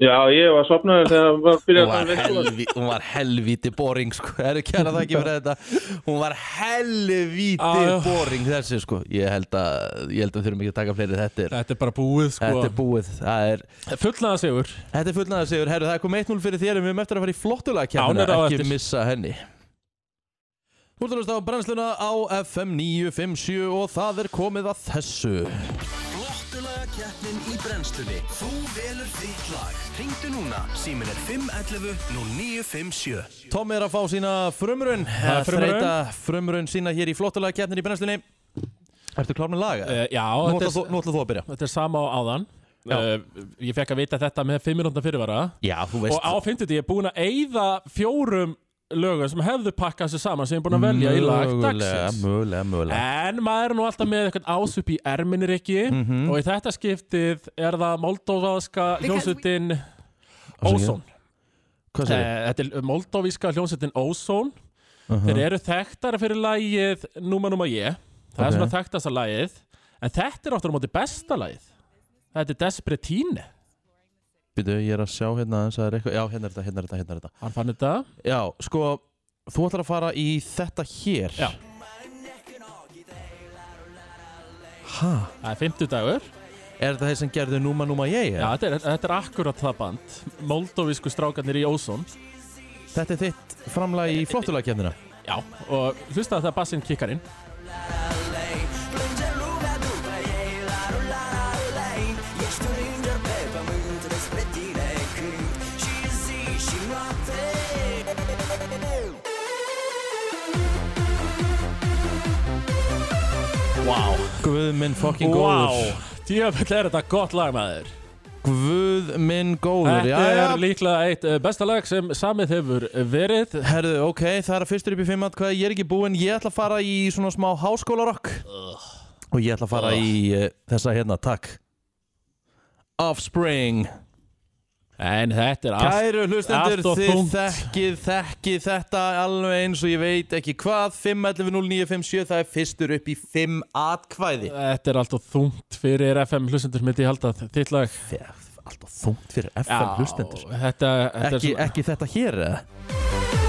Já, ég var sopnaður þegar hann var hún byrjað að helvi, hún var helvíti boring sko. Herru, kæra það ekki fyrir þetta? Hún var já. boring þessi sko. Ég held að Ég held að þurfum ekki að taka fleiri Þetta er, Þetta er bara búið sko. Þetta er búið. Það er Fullnaða sigur. Þetta er fullnaða sigur, herru það er komið 1-0 fyrir þér en við erum eftir að fara í flottulega hún er á ekki eftir. missa henni Þú ert að hlusta á brennsluna á FM 957 og það er komið að þessu. Flottulega keppnin í brennslunni. Þú velur þitt lag. Ringdu núna, símin er 511 0957 Tommi er að fá sína frumrun Það er. Þreita frumrun sína hér í flottulega keppnin í brennslunni. Ertu klár með laga? uh, Já, nú, þetta ætla þú, er, nú ætla þú að byrja. þetta er sama á áðan. Já. uh, Ég fekk að vita þetta með 5 minúnda fyrirvara. Já, þú veist. Og á 50 ég er búin að eyða fjórum lögum sem hefðu pakkað sér saman sem ég er búin að velja í lag dagsins mögulega, mögulega En maður er nú alltaf með eitthvað ásup í erminir ekki Mhm. og í þetta skiptið er það. Ozone. Hvað segir Eh, Þetta er moldóvíska hljómsveitin Ozone. Uh-huh. Þeir eru þekktara fyrir lagið Núma Núma Ég. Það Ok. er svona þekktasta lagið. En þetta er áttur á móti besta lagið. Þetta er Desperatine. Býtu, ég er að sjá hérna aðeins að það er eitthvað Já, hérna er þetta, hérna er þetta, hérna er þetta Hann fann þetta. Já, sko, þú ætlar að fara í þetta hér Já. Ha? Það er 50 dagur. Er þetta þeir sem gerðu Núma Núma Ég? Já, þetta er, þetta er akkurat það band. Moldóvísku strákarnir í Ozone. Þetta er þitt framlag í flottulagkefnina Já, og hlusta það bassinn kikkar Guð minn fucking Wow. góður Djöfull er þetta gott lag maður. Guð minn góður Þetta já, er líklega eitt eh, besta lag sem samið hefur verið. Herðu, ok, það er að fyrstur upp í fimm hvað ég er ekki búinn, ég ætla að fara í svona smá háskólarokk og ég ætla að fara í uh, þessa hérna, takk. Offspring En þetta er. Kæru hlustendur, þið þekkið, þekkið þetta alveg eins og ég veit ekki hvað 511-0957, það er fyrstur upp í 5 atkvæði Þetta er allt og þungt fyrir FM hlustendur myndi ég halda þitt lag. Alltaf þungt fyrir FM hlustendur Þetta, þetta ekki, er ekki þetta hér eða?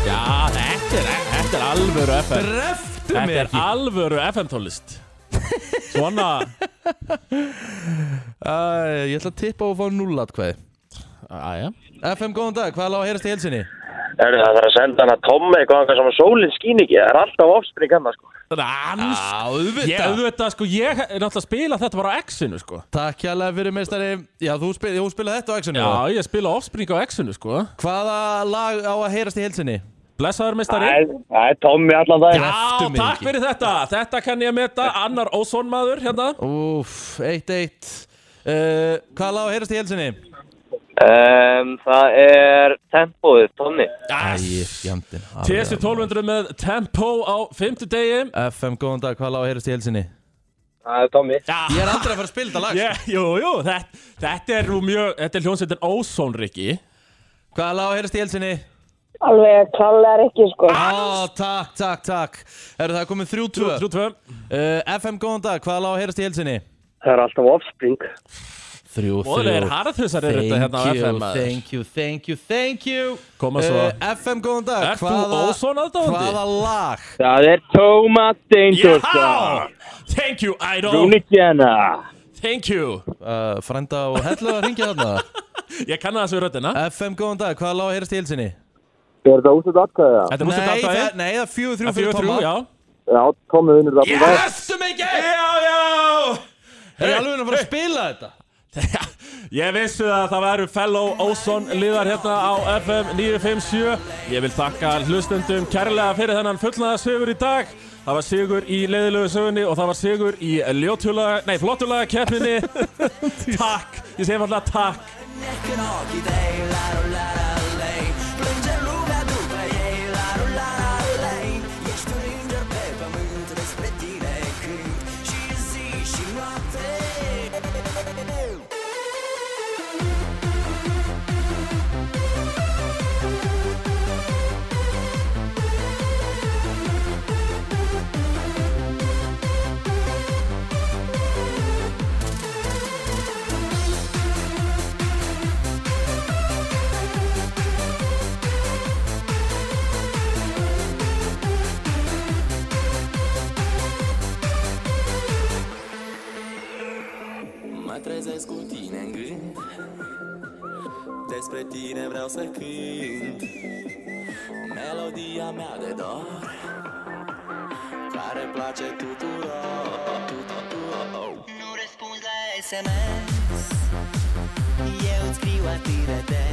Já, þetta er, þetta er alvöru FM. Reftu Þetta er ekki alvöru FM tónlist. Svona, Æ, Ég ætla að tippa og fá 0 atkvæði aðja. FM, góðan dag, hvað er lág að heyrast í helsinni? Er það þarf að senda hann að Tommi eitthvað sem að sólinn skín ekki. Það er alltaf offspring hann, sko. Dans. auðvitað Ég, auðvitað, sko, ég er náttúrulega að spila þetta bara á X-inu, sko. Takk hjálpa fyrir meistari Já, þú, spil, þú spilaði þetta á X-inu Já, ég spila Offspring á X-inu, sko. Hvaða lag á að heyrast í helsinni? Blessaður, meistari. Það er Tommi allan dag. Já, takk ekki. fyrir þetta. Þetta kann ég að meta. Annar ósónmaður, hérna. Úf, 1-1 uh, Hvaða lag á að heyrast í helsinni? Um, það er. Æ, fjandinn TSU 1200 með Tempo á 50 degi. FM, góðan dag, hvaða lag á að heyrast í helsinni? Það er Tommy. Ég er aldrei að fara að spila þetta lag sko. Yeah, jú, jú, þetta, þetta er nú mjög, þetta er hljónsveitin Ósón, Rikki. Hvaða lag á að heyrast í helsinni? Alveg klálega ekki, sko. Á, takk, takk, takk Eru það komið 3-2 uh, 3-2. FM, góðan dag, hvaða lag á að heyrast í helsinni? Það er alltaf offspring. 3-3 Móðulegir harðhusar eru þetta hérna á Thank you, FM. maður. thank you, thank you, thank you Koma svo. Uh, FM, góðan dag Ert þú Ósón aðdáandi? Hvaða lag? Það er Thomas Dangerson. Já! Thank you, Idol. Rúni Jenna. Thank you. Uh, frænda og hellu að ringja þarna Ég kannan þessu röddina. FM, góðan dag, hvaða lag heyrast í helsinni? Er það útið atkvæða? Þetta er Nei, atkvæði. það, nei, það er fjögur þrjú Það er fyrir fjögur þrjú, Tomma já. Já, Tommi vinnur það. Mig ekki Já, já. Er ég alveg að fara að spila þetta? Ég vissi að það væru fellow Ósson liðar hérna á FM 957 Ég vil þakka hlustendum kærlega fyrir þennan fullnaða sigur í dag. Það var sigur í leiðilegu sögunni og það var sigur í ljótjúlaga, nei flottulaga keppninni. Takk, ég segi alltaf takk trezesc cu tine în gând. Despre tine vreau să cânt. Melodia mea de dor Care place tuturor tuturor. Nu răspunzi la SMS Eu îți scriu atât de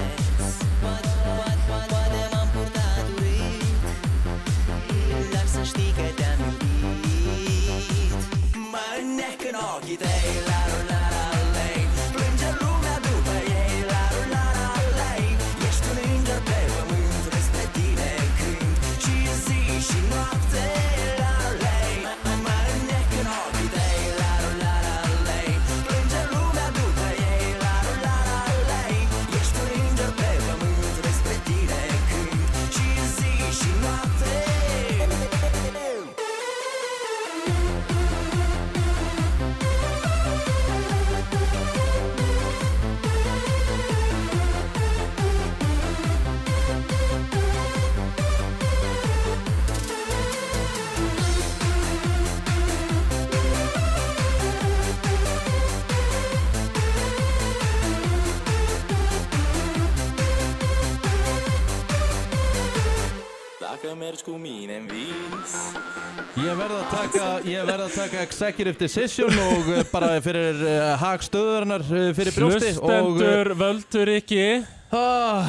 ég verð að taka executive decision og uh, bara fyrir uh, hag stöðurinnar uh, fyrir brjósti og Hlustendur völdur ekki. Ah,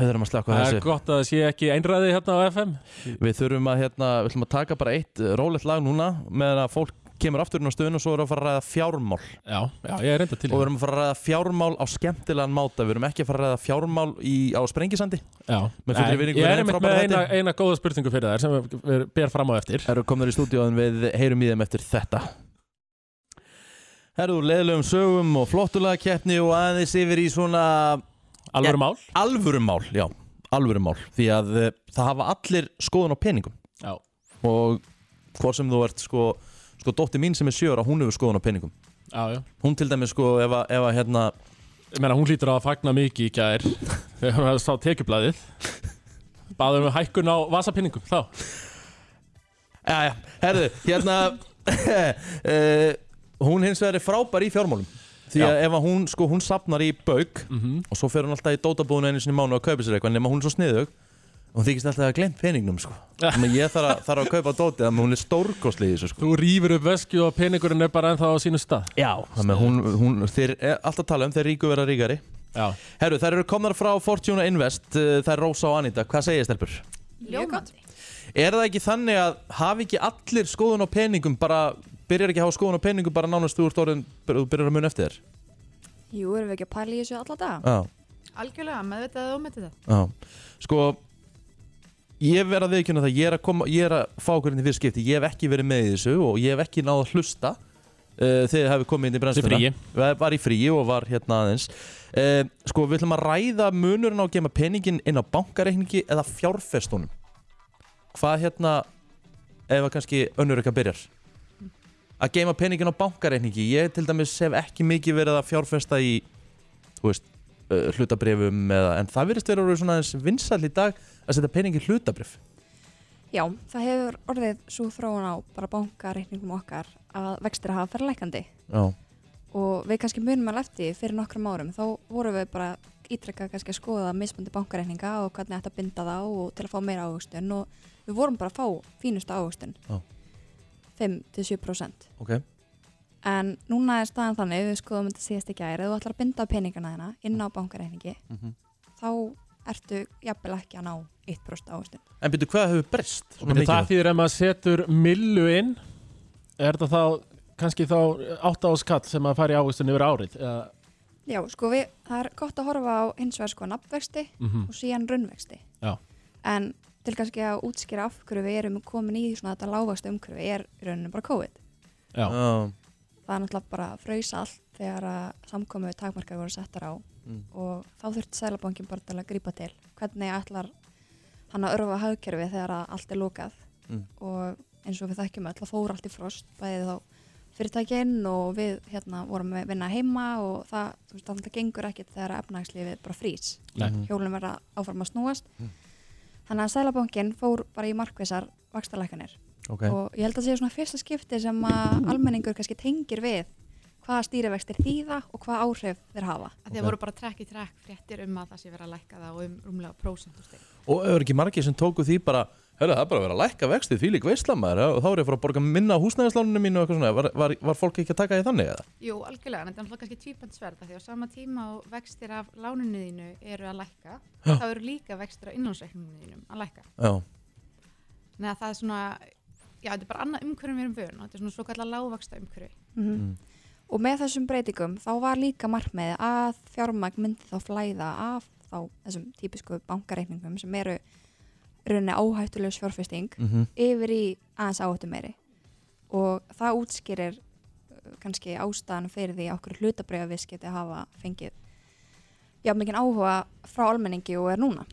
við þurfum að slaka á Það er þessu. gott að það sé ekki einræði hérna á FM Við þurfum að, hérna, við að taka bara eitt rólegt lag núna meðan að fólk kemur aftur inn á stöðun og svo erum við að fara að ræða fjármál. Já, já, ég er reynda til og við erum að fara að ræða fjármál á skemmtilegan máta. Við erum ekki að fara að ræða fjármál í, á sprengisandi. Já, Nei, ég er með eina, eina góða spurningu fyrir þær sem við ber fram á eftir. Erum komnir í stúdíóðin við heyrum í þeim eftir þetta. Herru, leðilegum sögum og flottulega keppni og aðeins yfir í svona Alvöru mál? Alvöru mál, já, alvöru mál. Því að uh, það hafa allir skoðun á peningum. Já, og hvort sem þú ert sko, sko dóttir mín sem er sjöra, hún hefur skoðun á peningum. Já, já. Hún til dæmis sko ef að, ef að hérna Ég meina, hún hlýtur að fagna mikið í gær þegar hún sá tekjublaðið. Baðum við hækkun á vasapinningum þá? Jæja, herðu, hérna uh, Hún hins vegar er frábær í fjármálum. Því að ef að hún, sko, hún sapnar í bauk Mhm. Og svo fer hún alltaf í dótabúðinu einu sinni í mánu að kaupa sér eitthvað Nefn hún er svo sniðug hún þykist alltaf að glemt peningnum, sko Þannig að ég þarf að, þarf að kaupa dótið Þannig að hún er stórkostli í þessu, sko Þú rýfur upp vesku og peningurinn er bara ennþá á sínu stað Já Þannig að hún, hún þeir er alltaf að tala um Þeir ríku vera ríkari Já Herru, þær eru komnar frá Fortuna Invest uh, Þær Rósa og Anita, hvað segir stelpur? Ljómandi. Er það ekki þannig að hafi ekki allir skoðun á peningum bara, byrjar ekki að hafa skoðun á peningum bara nánast þú ert orðin, þú byrjar að muna eftir þér? Jú, erum við ekki að pæla í þessu alla daga? Já, Algjörlega, meðvitað eða ómeðvitað já. Sko, ég verð að viðkjöna það, ég er að, koma, ég er að fá okkur inn í fyrir skipti, ég hef ekki verið með þessu og ég hef ekki náð að hlusta uh, þegar þið hefur komið inn í brennsluna. fríi. Var- Var í fríi og var hérna aðeins. Uh, sko, við ætlum að ræða munurinn á að gema peningin inn á bankareikningi eða fjárfestunum. Hvað hérna, ef að kannski önnur eitthvað byrjar? Að geima peningin á bankareikningi, ég til dæmis hef ekki mikið verið að fjárfesta í, þú veist, uh, hlutabrifum eða, en það virðist vera orðið svona aðeins vinsall í dag að setja peningi hlutabrif. Já, það hefur orðið svo þróun á bara bankareikningum okkar að vextir hafa ferð lækandi Já. og við kannski munum að lefti fyrir nokkrum árum þá vorum við bara ítrekkað kannski að skoða mismundi bankareikninga og hvernig að binda þá og til að fá meira ávöxtun og við vorum bara að fá fínustu Já. 5-7% Ok. En núna er staðan þannig við skoðum þetta síðast ekki að þú ætlar að binda peningana þina inn á Mhm. þá ertu jafnvel ekki að ná 1% ávöxtun En byrju, hvað hefur breyst? svona Myndi mikið? það þýðir ef maður setur millu inn Er þetta þá kannski þá átt á skall sem að fara í ávistun yfir árið eða, Já, sko við, það er gott að horfa á hins vegar sko nafnvexti Mhm. og síðan runnvexti. Já. En til kannski að útskýra af hverju við erum komin í svona þetta lágvexti umhverfi er í rauninu bara COVID. Já. Já. Það er náttúrulega bara að frausa allt þegar að samkomu takmarkar voru settar á Mm. og þá þurfti Sælabankin bara til að grípa til. Hvernig ætlar hann að örfa hagkerfi þegar að allt er lokað Mm. og eins og við þekkjum öll að fór allt í frost bæði þá fyrirtækinn og við hérna vorum að vinna heima og það, þú veist, það náttúrulega gengur ekkit þegar efnagslífið bara frýs Nei. hjólinn verða áfram að snúast Mm. þannig að Sælabankin fór bara í markvisar vaxtalækanir Ok. og ég held að sé svona fyrsta skipti sem að almenningur kannski tengir við hvaða stýrivextir þýða og hvaða áhrif þeir hafa því að voru bara trekk í trekk fréttir um að það sé verið að lækka það og um rúmlega prósentusteg. Og hefur ekki margir sem tóku því bara Hörru, það er bara að vera að lækka vextið því lík veistlamæður og þá er ég að fara að borga minna á húsnæðislánunum mínu og eitthvað svona, var, var, var fólk ekki að taka því þannig eða? Jú, algjörlega, en þetta er náttúrulega kannski tvípend sverða því á sama tíma og vextir af láninu þínu eru að lækka, Já. þá eru líka vextir að lækka. Já, að þetta er bara annað umhverfum við erum vön og þetta er svona svo kallar lágvaksta umhverfi. Mhm. og með þessum breytingum þá var líka markmiði að fjármagn myndi þá flæða af þá þessum típisku bankareikningum sem eru rauninni áhættulegs fjárfesting Mhm. yfir í aðeins áhættu meiri og það útskýrir uh, kannski ástæðan fyrir því okkur hlutabreyfa viðskipti hafa fengið já mikið áhuga frá almenningi og er núna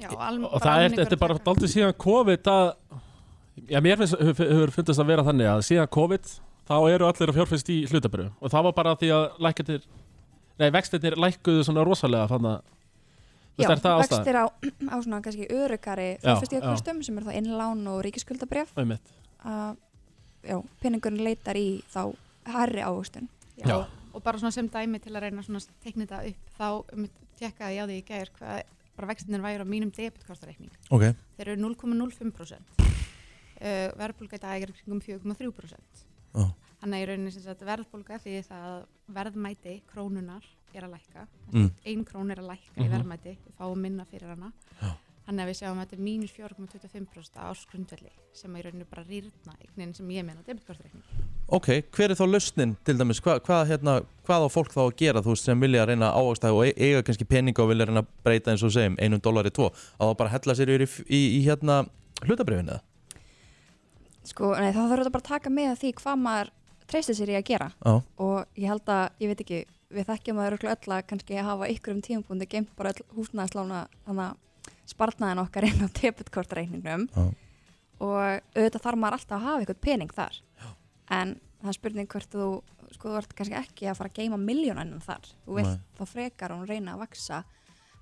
Já, alm, Og það er, þetta er bara daldið síðan COVID að Já, mér finnst, hefur, fundist að vera þannig að síðan COVID þá eru allir að fjárfæst í hlutabröðu og það var bara því að lækkatir Nei, vextirnir lækkuðu svona rosalega þannig að Já, er vextir á, á svona kannski örugari Já, fjárfestíðakostum sem er þá innlán og ríkiskuldabref að já, peningurinn leitar í þá herri ávöxtun. Já. Og bara svona sem dæmi til að reyna svona að tekna þetta upp, þá um, tekkaði ég á því í gær hvað bara vextinir væri á mínum debitkortareikning Ok. þeir eru 0,05% uh, verðbólga í dag er kringum 4,3% Já. þannig að í rauninni sem sagt verðbólga því það að verðmæti krónunar er að lækka Mm. ein krón er að lækka í Mhm. verðmæti við fáum minna fyrir hana Já. þannig að við sjáum að þetta er mínus 4,25% á áskrundvelli sem er í rauninni bara rýrna eignin sem ég meina á debitkortareikning Ok, hver er þá lausnin til dæmis, hvað, hvað, hérna, hvað á fólk þá að gera þú sem vilja reyna að ávaksta og eiga kannski peninga og vilja reyna að breyta eins og segjum einum dólar í tvo, að þá bara hella sér yfir í, í, í hérna hlutabrifinu eða? Sko, nei, þá þarf þetta bara að taka með því hvað maður treystir sér í að gera Já. og ég held að, ég veit ekki við þekkjum að öll að kannski hafa ykkur um tímapunkti geimt bara öll húsnæðislána spartnaðin okkar inn á debitkortreikningnum Já. og auðvitað þarf maður alltaf að hafa eitthvað pening þar Já. en það er spurning hvort þú sko þú ert kannski ekki að fara að geima miljónanum þar, þú vilt þá frekar hún reyna að vaksa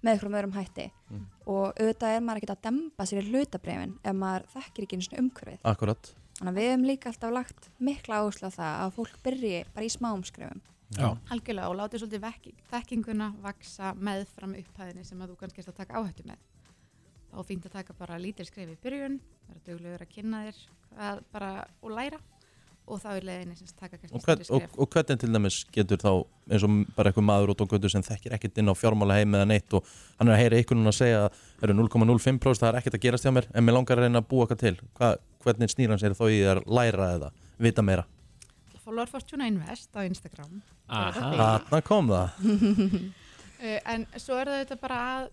með eitthvað öðrum hætti Mm. og auðvitað er maður ekkert að demba sér í hlutabrefin ef maður þekkir ekki eins og umhverfið Akkurat. Þannig að við hefum líka alltaf lagt mikla áherslu á það að fólk byrji bara í smáum skrefum. Já. algjörlega og látið svolítið vekki, þekkinguna vaksa með fram upphæðinni sem að þú kannski ert að taka áhættu með þá er fínt að taka bara lítil skref í byrjun vera duglegur að kynna þér bara, og læra og þá er leiðinni sem sagt taka kannski Og, hvern, stærri og, skref. og hvernig til dæmis getur þá eins og bara eitthvað maður út á götu sem þekkir ekkert inn á fjármála heim eða neitt og hann er að heyra ykkur núna að segja að það eru 0,05% það er ekkert að gerast hjá mér en mér langar að reyna að búa eitthvað til. Hva, hvernig snýr hann sér þá í þær læra eða vita meira? Follower Fortuna Invest á Instagram. Aha. Þarna kom það. Uh, en svo er þetta bara að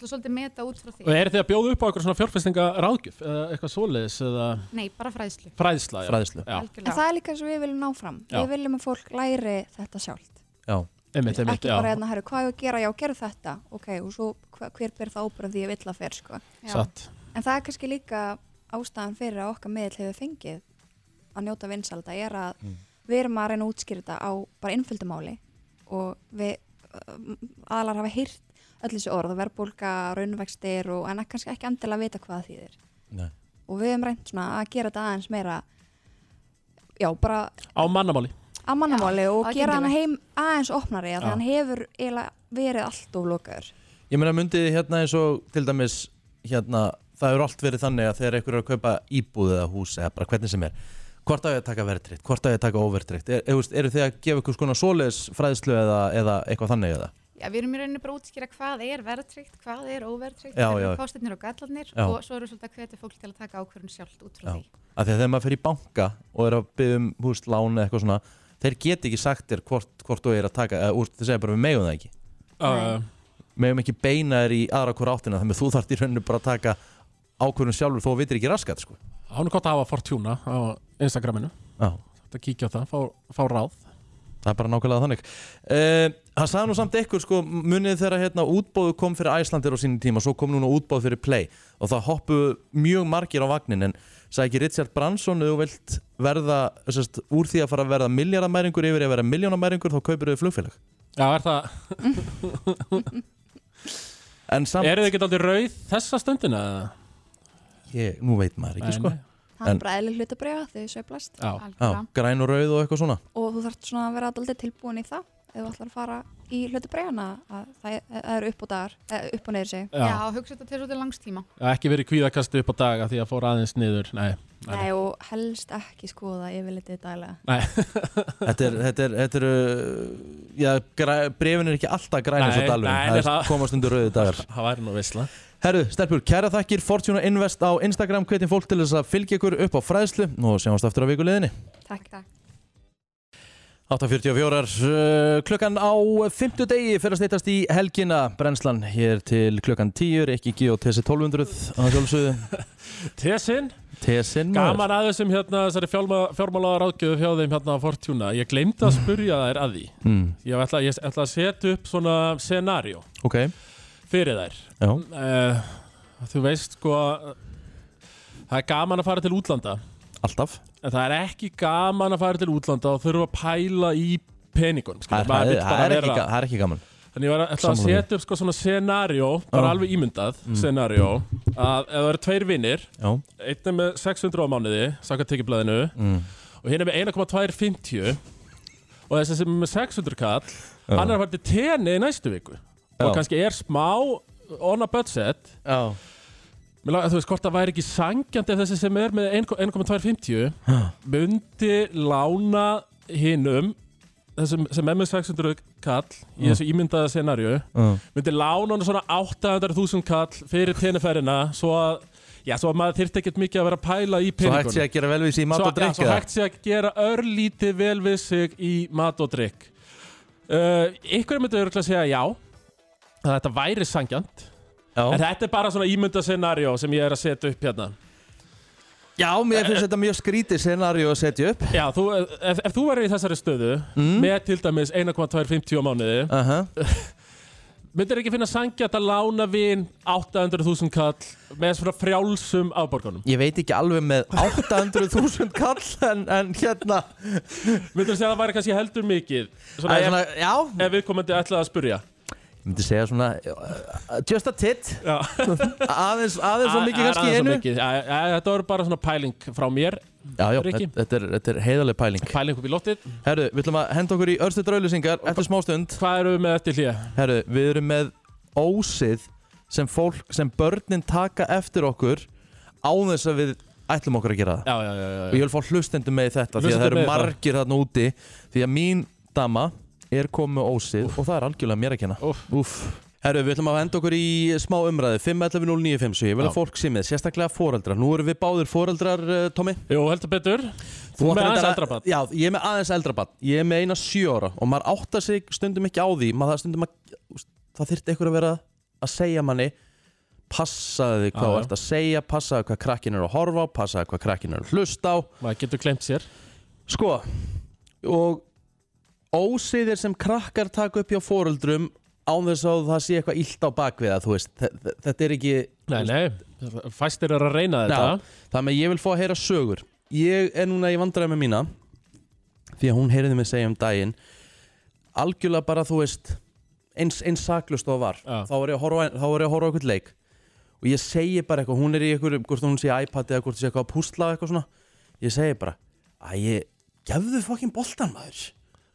svolítið meta út frá því Og eru þið að bjóða upp á eitthvað svona fjárfestinga ráðgjöf eða eitthvað svoleiðis eða Nei, bara fræðslu fræðsla? já. Fræðslu. Já. En það er líka eins og við viljum ná fram. Já. Við viljum að fólk læri þetta sjálft. Já. Einmitt, einmitt, Ekki já. bara hérna, herru, hvað ég að gera, já, gerðu þetta. Ok, og svo hva, hver ber það ábyrðan því ég vill að fer, sko. Já. Satt. En það er kannski líka ástæðan fyrir að okkar miðl hefur fengið að njóta vinsalda er að Mm. við erum að reyna að útskýra þetta á bara innfylgdumáli og við uh, aðlar hafa heyrt öll þessi orð, verbulga, raunvextir og en kannski ekki endilega vita hvað þýðir. Nei. Og við hefum reynd svona að gera þetta aðeins meira, já, bara Á mannamáli að mannamáli og aðgengilegt. gera hann heim aðeins opnari að Já. hann hefur eiginlega verið allt of lokaður. Ég meina myndið hérna eins og til dæmis hérna, það eru allt verið þannig að þegar einhver er að kaupa íbúð eða hús eða bara hvernig sem er hvort á ég að taka verðtrykt, hvort á ég að taka óverðtrykt er, er, eru þið að gefa ykkur skona svoleiðis fræðslu eða, eða eitthvað þannig eða? Já, við erum í rauninni bara að útskýra hvað er verðtryggt, hvað er óverðtryggt, Já, hvað já. eru kostirnir og gallarnir Já. og svo eru svolítið að hvetja fólk til að taka ákvörðun sjálft út frá Já, því. af því að þegar maður fer í banka og er að byggja um húst, lán eða eitthvað svona þeir get ekki sagt þér hvort, hvort þú er að taka eða úr, þeir segja bara við megum það ekki Nei. megum ekki beina þér í aðra hvora áttina þannig að þú þarft í rauninu bara að taka ákvörðun sjálfur þó að vitir ekki raskat sko. Hann er gott að hafa Fortuna á Instagraminu Já. Þetta kíkja á það, fá, fá ráð Það er bara nákvæmlega þannig. Uh, Hann sagði nú samt ykkur sko, munið þegar hérna, útbóðu kom fyrir Æslandir á sínum tíma svo kom núna útbóð fyrir Play. Og það hoppuðu mjög margir á vagnin en sagði ekki Richard Branson þú vilt verða sest, úr því að fara að verða miljardamæringur yfir að vera miljónamæringur þá kaupir þau flugfélag. Já, er það? En samt Eru þið ekki aldrei rauð þessa stundina? ég, Nú veit maður ekki Nei, sko. Það er bara eðli hlutabriða þau sveiflast. Græn og rauð og eitthvað svona. Og þú þarft svona að vera alltaf tilbúin í það ef þú ætlar að fara í hlutabriðana að það er- eru upp og dagar eh, upp og niður sig Já. Já, hugsa þetta til svolítið langstíma. Já, ekki verið kvíðakasti upp á daga því að fóra aðeins niður. Nei, nei, Nei, og helst ekki skoða yfirlitið daglega. Nei. Þetta er, þetta er, þetta er já, brefin er ekki alltaf græn eins og dalvin, nei, það er komast undir rauði dagar. Það væri nú veistla Herru, Stelpur, kæra þakkir. Fortuna Invest á Instagram hvetjum fólk til þess að fylgja ykkur upp á fræðslu. Og sjáumst aftur á vikuleðinni Takk, takk. 8.44 uh, klukkan á 50 degi fyrir að steytast í helgina. Brennslan hér til klukkan 10 ekki G og TC 1200 að sjálfsögðu. Tessin? Tessin Gaman að þessum hérna þessari fjármála ráðgjöfu hjá þeim hérna á Fortuna. Ég glemdi að spurja þær að því. Mm. Ég ætla, ég ætla að setja upp svona scenario. Ok, fyrir þær uh, Þú veist sko Það er gaman að fara til útlanda alltaf En það er ekki gaman að fara til útlanda og þurfa að pæla í peningunum. Það það, það, það er ekki gaman Þannig ég var að, að setja upp sko svona scenario bara Já. alveg ímyndað Mm. scenario að ef það eru tveir vinnir einn er með 600 á mánuði saka tekjublaðinu mm. og hinn er með 1,250 og þessi sem er með 600 kall Já. hann er að fara til tenni í næstu viku. Og kannski er smá on a budget Já Mér þú veist, hvort það væri ekki sangjandi ef þessi sem er með 1 1,250 myndi lána hinum þessum sem er með 600 kall í Mm. þessu ímyndaða scenarju Mm. myndi lána hann svona 800.000 kall fyrir tenniferina svo að Já, svo að maður þyrfti ekkert mikið að vera að pæla í Svo peningunum. hægt sé að gera vel við sig í mat Svo- og drykk Já, svo eða? hægt sé að gera örlítið vel við sig í mat og drikk. Uh, ykkur myndi örgulega segja já, að þetta væri sangjant. Já. En þetta er bara svona ímynda scenario sem ég er að setja upp hérna. Já, mér finnst þetta mjög skrítið scenaríu að setja upp Já, þú, ef, ef þú verður í þessari stöðu Mm. með til dæmis 1,250 á mánuði uh myndir ekki finna sangjant að lána vin 800.000 kall með svona frjálsum afborgunum Ég veit ekki alveg með 800.000 kall en, en hérna Myndir segja að það væri kannski heldur mikið Æ, svona, svona, ef, Já, ef við komandi ætlaði að spurja ég myndi segja svona uh, Just a tit. Aðeins, svo mikið kannski einu. Þetta voru bara svona pæling frá mér Já, já, þetta er, þetta er heiðaleg pæling. Pæling upp í lottið Herru, við ætlum að henda okkur í örstu draulisingar eftir smástund Hvað eru við með eftir hlýja? Herru, við erum með ósið sem fólk, sem börnin taka eftir okkur án þess að við ætlum okkur að gera það. Já, já, já, og ég vil fá hlustendum með þetta því að það eru margir þarna úti. Því að mín dama er komið ósið og það er algjörlega mér að kenna. Úff. Úff. Herru, við ætlum að henda okkur í smá umræði 5.11.09.57, ég vil að fólk sé með sérstaklega foreldrar, nú erum við báðir foreldrar uh, Tommy Jú, heldur betur. Þú með aðeins eldra barn. Já, ég er með aðeins eldra barn Ég er með eina sjö ára og maður áttar sig stundum ekki á því. Maður stundum að það þyrfti einhver að vera að segja manni passaði því hvað þú ert að segja passaði hvað krakkin er að horfa á passaði hvað krakkin er að hlusta á. Maður getur klemt sér. Sko og ósiðir sem krakkar taka upp hjá foreldrum án þess að það sé eitthvað illt á bakvið þú veist, þe- þe- þetta er ekki Nei, nei, fæstir eru að reyna þetta. Já, það með ég vil fá að heyra sögur. Ég er núna í vandræði með mína Því að hún heyriði mig segja um daginn. Algjörlega bara þú veist Eins, eins saklust og það var. Já. Þá var ég að horfa, þá að eitthvað leik. Og ég segi bara eitthvað Hún er í eitthvað, hvort hún sé iPad eða hvort sé eitthvað að púsla eitthvað svona. Ég segi bara Æ, ég, gefðu fokkin boltan maður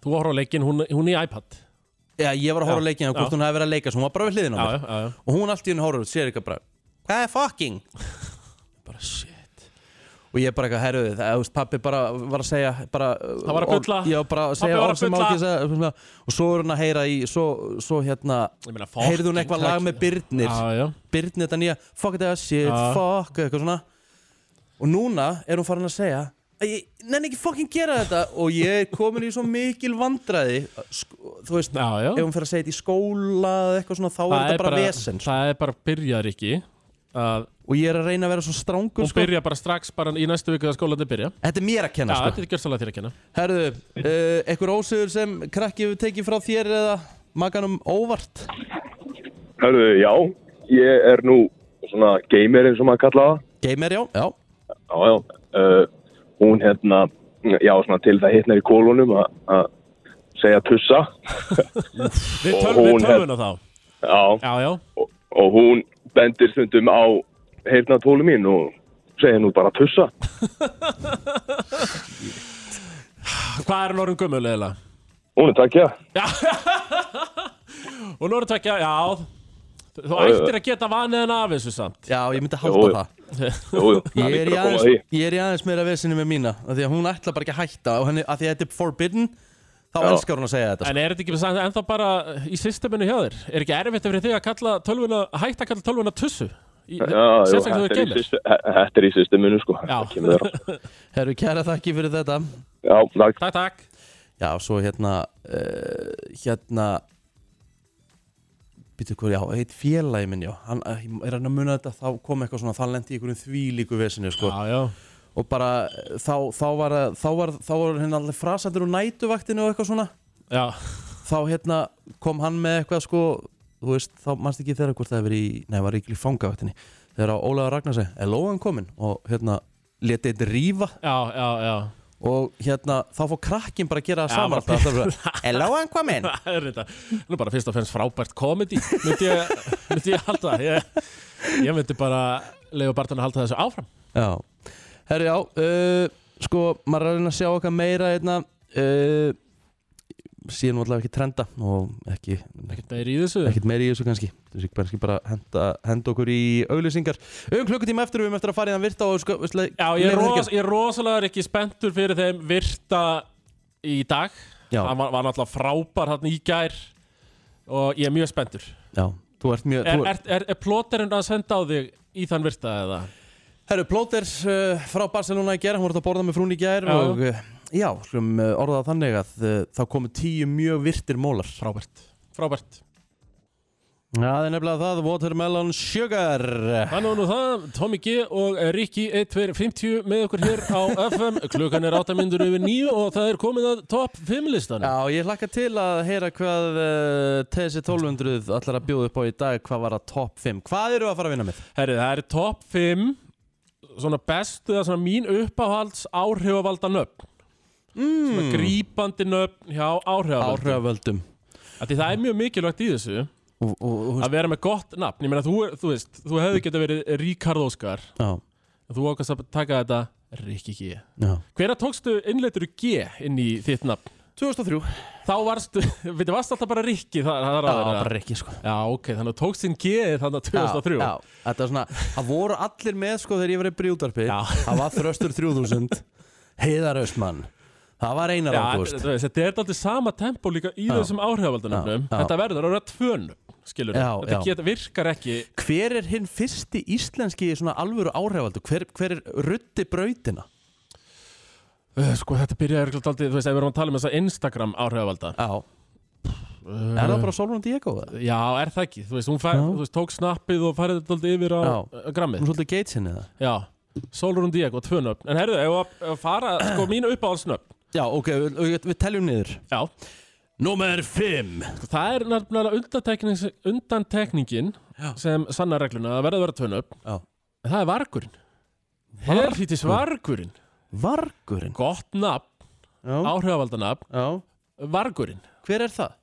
Þú horfður á leikin, hún, hún í iPad. Já, ég var að horfa á leikin Hvort hún hefði verið að leika Svo hún var bara við hliðin á mér. Og hún allt í henni horfur og sér eitthvað bara Hvað er fucking? bara shit. Og ég bara eitthvað herruði Það, pappi bara var að segja bara, Það var að bulla. Já, bara að segja var að orð sem má ekki segja. Og svo er hún að heyra í Svo, svo hérna meina, Heyrði hún eitthvað lag með Byrnir. Já, já. Byrnir þetta nýja Fuck that shit, fuck Eitthvað svona. Og núna er hún farin að segja að Ég nenni ekki fucking gera þetta Og ég er komin í svo mikil vandræði sko, Þú veist Já, já Ef hún fer að segja þetta í skóla eða eitthvað svona Þá er þetta bara vesen sko. Það er bara byrjar ekki að Og ég er að reyna að vera svo strángur Hún byrja bara strax bara í næstu viku að skólandi byrja Þetta er mér að kenna Já, sko. þetta er gjörstulega þér að kenna Herðu, uh, einhver ósigur sem krakki hefur tekið frá þér eða maganum óvart Hörðu, já, ég er nú svona gamer eins og maður kalla það. Gamer, já, já Já, já. Uh, hún hérna, já, svona til það hittnar í kólunum að- að segja tussa. Við tölum tölvuna þá Já, Já, já og, og hún bendir stundum á heyrna tólu mín og segir nú bara tussa. Hvað er orðin gömul eða? Hún er takkja. Hún orðin tvekja, já Þú ættir að geta vanið en af þessu samt Já, ég myndi Jú, halda það Jú, jú, Ég er, að aðeins, að ég er í aðeins meira vesinu með mína af Því að hún ætla bara ekki að hætta og henni, af Því að þetta er forbidden Þá Já. elskar hún að segja þetta sko. En er þetta ekki samt ennþá bara í systeminu hjá þér? Er ekki erfitt fyrir þig að kalla tölvuna, að hætta að kalla tölvuna tussu? Í, Já, jú, sérstaklega þetta er, þetta er í systeminu, sko. Herru, kæra þakki fyrir þetta Já, takk. Takk, takk Já, svo hérna uh, Hérna Býtu hvað, já, heit félagi minn, já. Hann eh, er hann að muna þetta Þá kom eitthvað svona, þá lendi í einhverjum þvílíku vesinu sko. Já, já. Og bara, eh, þá, þá var Þá var, þá var hérna allir frasandur úr nætuvaktinu og eitthvað svona. Já. Þá hérna kom hann með eitthvað sko Þú veist, þá mannst ekki þeirra hvort það hefur í Nei, var ekki í fangavaktinni. Þegar að Ólaður Ragnar segi, er Lóan kominn? Og hérna, leti þetta rífa. Já, já, já Og hérna, þá fór krakkin bara að gera það saman alltaf, bara, Er Lóan kominn? Það er þetta Nú er bara fyrst og fremst frábært komedi myndi ég, myndi ég halda. Ég, ég myndi bara leiða barðan að halda þessu áfram. Já, herri já uh, Sko, maður er að reyna að sjá okkar meira hérna. Uh, sé nú allavega ekki trenda og ekki Ekkert meir í þessu ekkert meiri í þessu kannski þessu kannski bara henda, henda okkur í auglýsingar um klukkutíma eftir við um eftir að fara í þann virta og sko, veist, Já, ég er, ros, ég er rosalega ekki spenntur fyrir þeim virta í dag Já. Hann var, var náttúrulega frábær hann í gær og ég er mjög spenntur Já, þú ert mjög Er, er, er, er plóterinn að senda á þig í þann virta eða? Herru, Plóter uh, frá Barcelona í gær, hann voru að borða með frún í gær Já. og uh, já, slum uh, orðað þannig að uh, þá komu tíu mjög virtir mólar. Frábært. Frábært. Það er nefnilega það, Watermelon Sugar. Þannig var nú það, Tommy G og Rikki 1250 með okkur hér á FM Klukkan er 8 minnur yfir 9 og það er komið að top 5 listan Já, ég hlakka til að heyra hvað uh, TSC 1200 allar að bjóða upp á í dag, hvað var að top 5 Hvað eru að fara að vinna með? Herri, það er top 5 svona bestu eða svona mín uppáhalds áhrifavalda nöfn Mm. svona grípandi nöfn hjá áhrifavöldum. Áhrifavöldum. Af Því það er mjög mikilvægt í þessu og, og, og, að vera með gott nafn. Ég meina þú, þú veist, þú hefði getað verið Ríkard Óskar. Þú ákast að taka þetta Rikki G. Hvernig tókstu innleitur G inn í þitt nafn? 2003 Þá varstu, veitir, varst alltaf bara Rikki það, það er Já, bara ekki sko. Já, ok, þannig að tókst þinn G þannig að 2003 Já, já, þetta er svona, það voru allir með sko þegar ég var í brjúdarpi Já. Það var þröstur 3000 Heiðar Östmann Það var einar Já, ágúst þetta er alltaf sama tempo líka í Já. þessum áhrifavaldunum. Þetta verður vera tvönum, skilur Já, Þetta já. geta, virkar ekki Hver er hinn fyrsti íslenski svona alvöru áhrifaldur? Hver, hver er ruddi brautina? uh, Sko, þetta byrjaði örugglega dálítið, þú veist, ef við erum að tala um þessa Instagram áhrifavalda Já uh, Er það bara Solon Diego? Já, er það ekki, þú veist, hún fær, þú veist, tók snappið og færði þetta dálítið yfir á Já. uh, grammið Hún svolítið Gatesin eða? Já, Solrún Diego, tvö nöfn En herðu, ef að fara, sko, mínu uppáhaldsnöfn Já, ok, við, við, við teljum niður. Já, Númer 5 sko, það er undantekning, undantekningin Já. sem sanna regluna að verða að vera tvö nöfn. Já. En það er vargurinn. Helvítis vargurinn. Vargurinn? Gott nafn, Já, áhrifavaldanafn já. Vargurinn. Hver er það?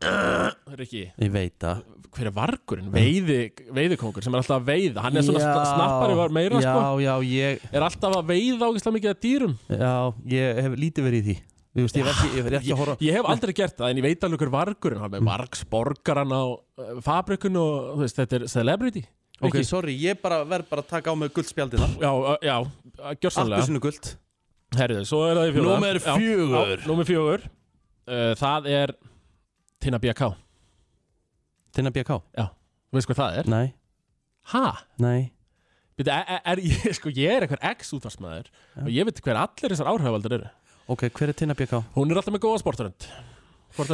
Rikki, Ég veit það. Hver er vargurinn? Veiði, veiðikongur sem er alltaf að veiða. Hann er svona Já. snappari var meira Já, sko. já, ég Er alltaf að veiða ágislega mikið að dýrum? Já, ég hef lítið verið í því. Þú veist, ég hef ekki, ég hef ekki að horfa Ég hef aldrei gert það en ég veit alveg hver vargurinn Hann er vargsborgaran á uh, fabrikun og þú veist, þetta er celebrity. Ok, Rikki. sorry, ég bara verð bara að taka á mig guldspjaldina Já, uh, já, gjörsanlega Appelsinu guld Herriði, svo er það í fjóða Númer fjögur. Númer fjögur. Uh, Það er Tina BK Tinna BK Þú veist hvað það er? Nei, Ha? nei. Býtu, er, er, er, ég, sko, ég er einhver ex-útvarsmaður og ég veit hver allir þessar áhrifaldur eru. Ok, hver er Tinna BK? Hún er alltaf með góða sportarönd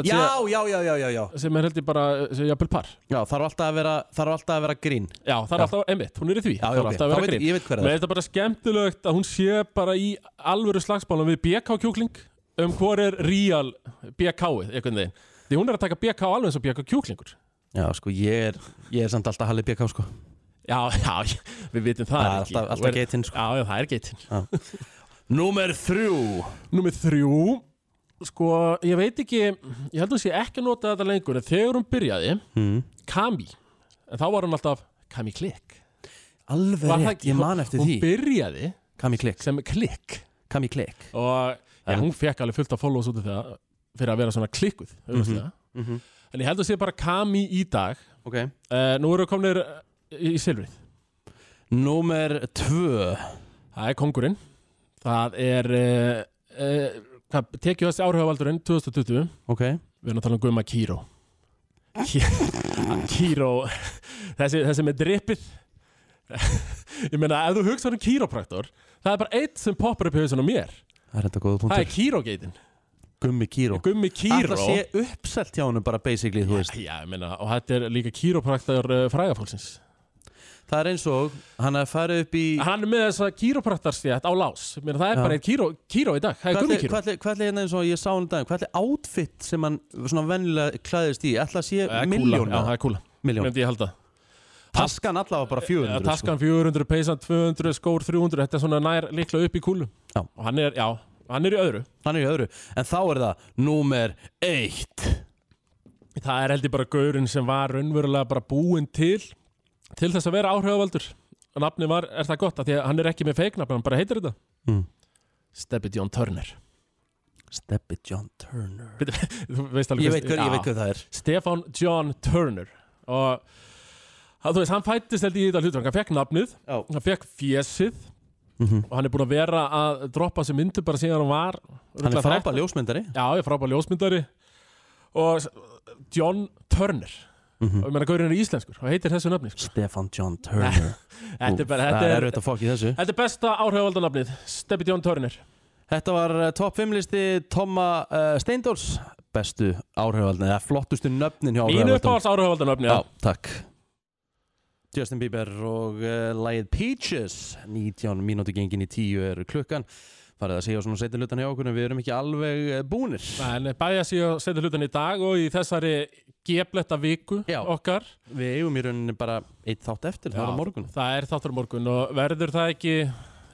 Já, já, já, já, já, já. sem er held ég bara sem jafnvel par. Já, þarf alltaf að vera, þarf alltaf að vera grín. Já, það er Já. alltaf, einmitt, hún er í því. Já, Það já, er ok, alltaf að þá vera veit grín. ég, ég veit hver það er. er þetta bara skemmtilegt að hún sé bara í alvöru slagsbálum við BK kjúkling um hvor er real BK-ið, einhvern veginn Því hún er að taka BK alveg eins og BK kjúklingur. Já, sko, ég er, ég er samt alltaf Halli BK, sko. Já, já, við vitum það er ekki. alltaf- alltaf Þú er- geitinn, sko. Já, já, það er geitin. Númer þrjú. Númer þrjú. Sko, ég veit ekki Ég held að hún sé ekki að nota þetta lengur En þegar hún byrjaði, hmm. Kami En þá var hún alltaf Kami Klikk Alveg Var það rétt, ekki? ég man eftir Hún því. byrjaði Kami Klikk sem Klikk Kami Klikk Og Já. hún fekk alveg fullt af follows út af það Fyrir að vera svona klikkuð mm Mhm. En ég held að sé bara Kami í dag. Ok. Uh, Nú eru komnir uh, í, í silfrið. Númer tvö. Það er kongurinn. Það er uh, uh, tekið þessi áhrifavaldurinn 2020 Ok. Við erum að tala um Guma Kíró Kíró þessi, þessi með drippið. Ég meina, ef þú hugsa um kýrópraktor Það er bara eitt sem poppar upp í hausin á mér. Það er er kýrógeitin Gummi Kíró Gummi Kíró Það sé uppselt hjá hann bara basically, þú veist. Já, ég meina, og þetta er líka kýrópraktor uh, frægafólksins Það er eins og hann er farið upp í Hann er með þessa kýrópraktarstétt á lás. Meina, Það er Já. bara einn kýró, kýró í dag. Það er Gummi Kíró hvað ætli hérna eins og ég sá hann í dag Hvað ætli outfit sem hann svona vennilega klæðist í Ætla að sé er kúla, miljón Já, það er kúla. Miljón Myndi ég halda. Taskan allavega bara 400 Já, Taskan 400, peysan 200, skór 300 Þetta er svona nær líklega upp í kúlu Já. Og hann er, já, hann er í öðru. Hann er í öðru En þá er það Númer eitt Það er held ég bara gaurinn sem var raunverulega bara búinn til til þess að vera áhrifavaldur og nafni var, er það gott, af því að hann er ekki með feiknafn hann bara heitir þetta Mm. Steppi John Turner Steppi John Turner Þú veist alveg Ég veit hver- ég Já. veit hver það er. Stefan John Turner og þú veist, hann fættist held í þetta hlutur hann fekk nafnið, Já. hann fekk fjesið Mhm. og hann er búin að vera að droppa þessi myndu bara síðan hann var Hann er frábær 13. ljósmyndari. Já, ég er frábær ljósmyndari. Og John Turner. Mhm. og ég meina gaurinn er íslenskur og heitir þessu nafni sko. Stefan John Turner. Þetta er er er, er besta áhrifaldanafnið Steppi John Turner. Þetta var uh, topp 5 listi Tomma uh, Steindórs bestu áhrifaldin eða flottustu nöfnin Mínu uppáhalds áhrifaldanafni Já, takk Justin Bieber og uh, lagið Peaches. 19 mínúti gengin í 10 er klukkan. Farið að segja svona setja hlutan hjá okkur en við erum ekki alveg uh, búnir. En sig að setja hlutan í dag og í þessari gebletta viku Já. okkar. Við eigum í rauninni bara eitt þátt eftir, það er morgun. Það er þáttur morgun og verður það ekki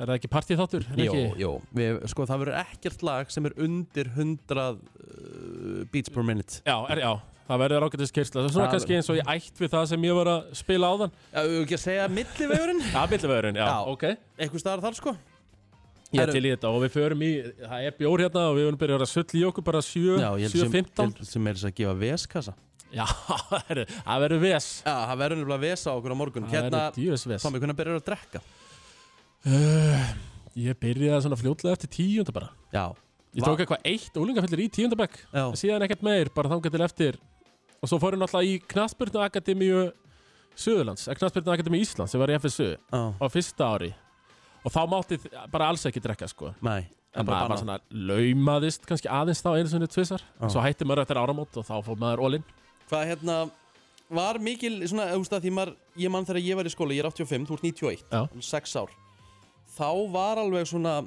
er það ekki partíþáttur? Jó, jó, við, sko það verður ekkert lag sem er undir 100 uh, beats per minute. Já, er, já, það verður ágættis kyrsla Það svona Það kannski eins og ég ætt við það sem ég var að spila áðan. Já, við höfum ekki að segja millivegurinn. Já, millivegurinn, já, Já. ok. Eitthvað staðar þar sko. Ég til í þetta og við förum í, það er bjór hérna og við erum byrjað að sull í okkur bara 7, Já, sem- 7.15 er þess að gefa veskassa Já, það verður ves. Já, það verður nefnilega vesa á okkur á morgun. Það Hérna, verður djöfis ves. Tommi, hvernig byrjar að drekka? uh, Ég byrjaði svona fljótlega eftir tíunda bara. Já. Ég tók eitthvað eitt úlingafyllir í tíundabæk síðan ekkert meir, bara þangar til eftir og svo fórum náttúrulega í Knaspbyrnu Akademíu Suðurlands Knaspbyrnu Akademíu Íslands sem var í FSU Já. á fyrsta ári og þá mátti bara alls ekki drekka sko Nei, en maður bara bannað. svona laumaðist kannski aðeins þá einu sinni tvisar Já. svo hætti maður eftir áramót og þá fór maður ólinn Hvað hérna var mikil svona, þú veist að því maður ég mann þegar ég var í skóla, ég er 85, þú ert 91 Já. 6 ár þá var alveg svona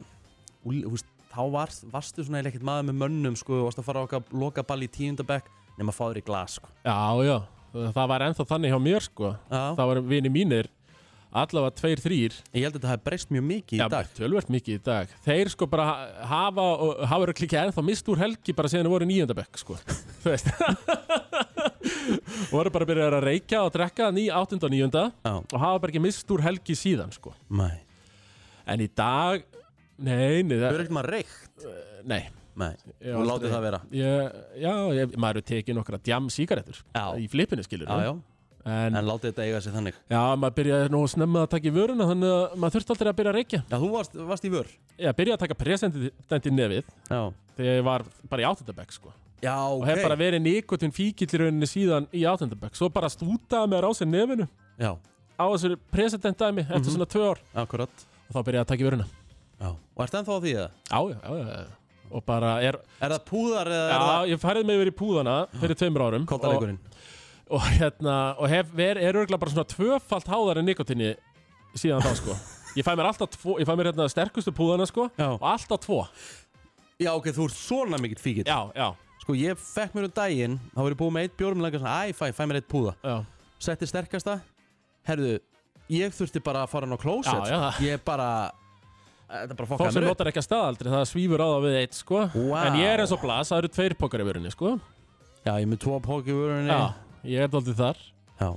úl- veist, þá var, varstu svona ekkert maður með mönnum sko, þú varst að fara á loka ball í tíundabæk nema að fá þér í glas sko. Já, já, það var ennþá þannig hjá mér sko. Já. það var vini mínir allavega tveir, þrýr Ég held að þetta hafi breyst mjög mikið í Já, dag. tölvert mikið í dag. Þeir sko bara hafa og hafa verið klikið ennþá mist úr helgi bara síðan þeir voru í níundabekk sko. Þú veist. Voru bara byrjað að reykja og drekka ný áttunda og níunda Já. og hafa bara ekki mist úr helgi síðan sko. En í dag Nei, nei það, Nei Nei, þú látið það vera. Ég, Já, ég, maður hefur tekið nokkra djam sígarettur Já. Í flippinu skilur Já, já, En, en látið þetta eiga sig þannig. Já, maður byrjaði nú snemma að taka í vöruna Þannig að maður þurfti aldrei að byrja að reykja. Já, þú varst, varst í vör. Ég byrjaði að taka present í nefið Já, Þegar ég var bara í áttundabekk sko. Já og ok. hef bara verið nikotin fíkill í rauninni síðan í átendabökk svo bara stútaði mér á sér nefinu. Já, á þessu president dæmi eftir Mhm. svona tvö ár. Akkurat. Og þá byrjaði að taka í vöruna. Já, og ert ennþá á því eða? já, já, já, já og bara er, Er það púðar eða er já, það ég færið mig yfir í púðana fyrir tveimur árum og, koldaleikurinn? og hérna, og hef verið, er örgulega bara svona tvöfalt háðar en nikotinni síðan þá sko. Ég fæ mér alltaf tvo, ég fæ mér hérna sterkustu púðana sko Já. og alltaf tvo. Já, ok, þú ert svona mikill fíkill. Já, já, Sko, ég fekk mér um daginn Þá var ég búið með eitt bjórum Lengar svona, æ, fæ, fæ mér eitt púða. Já. Setti sterkasta. Herðu, ég þurfti bara að fara hann á klósett Já, já. Ég bara Fólk fokkaði sem notar ekki að staðaldri, það svífur á það við eitt, sko. Vá. En ég er eins og blas, það eru tveir pokar í vörunni, sko. Já, ég er með tvo póki í vörunni Já, ég er doldið þar. Já.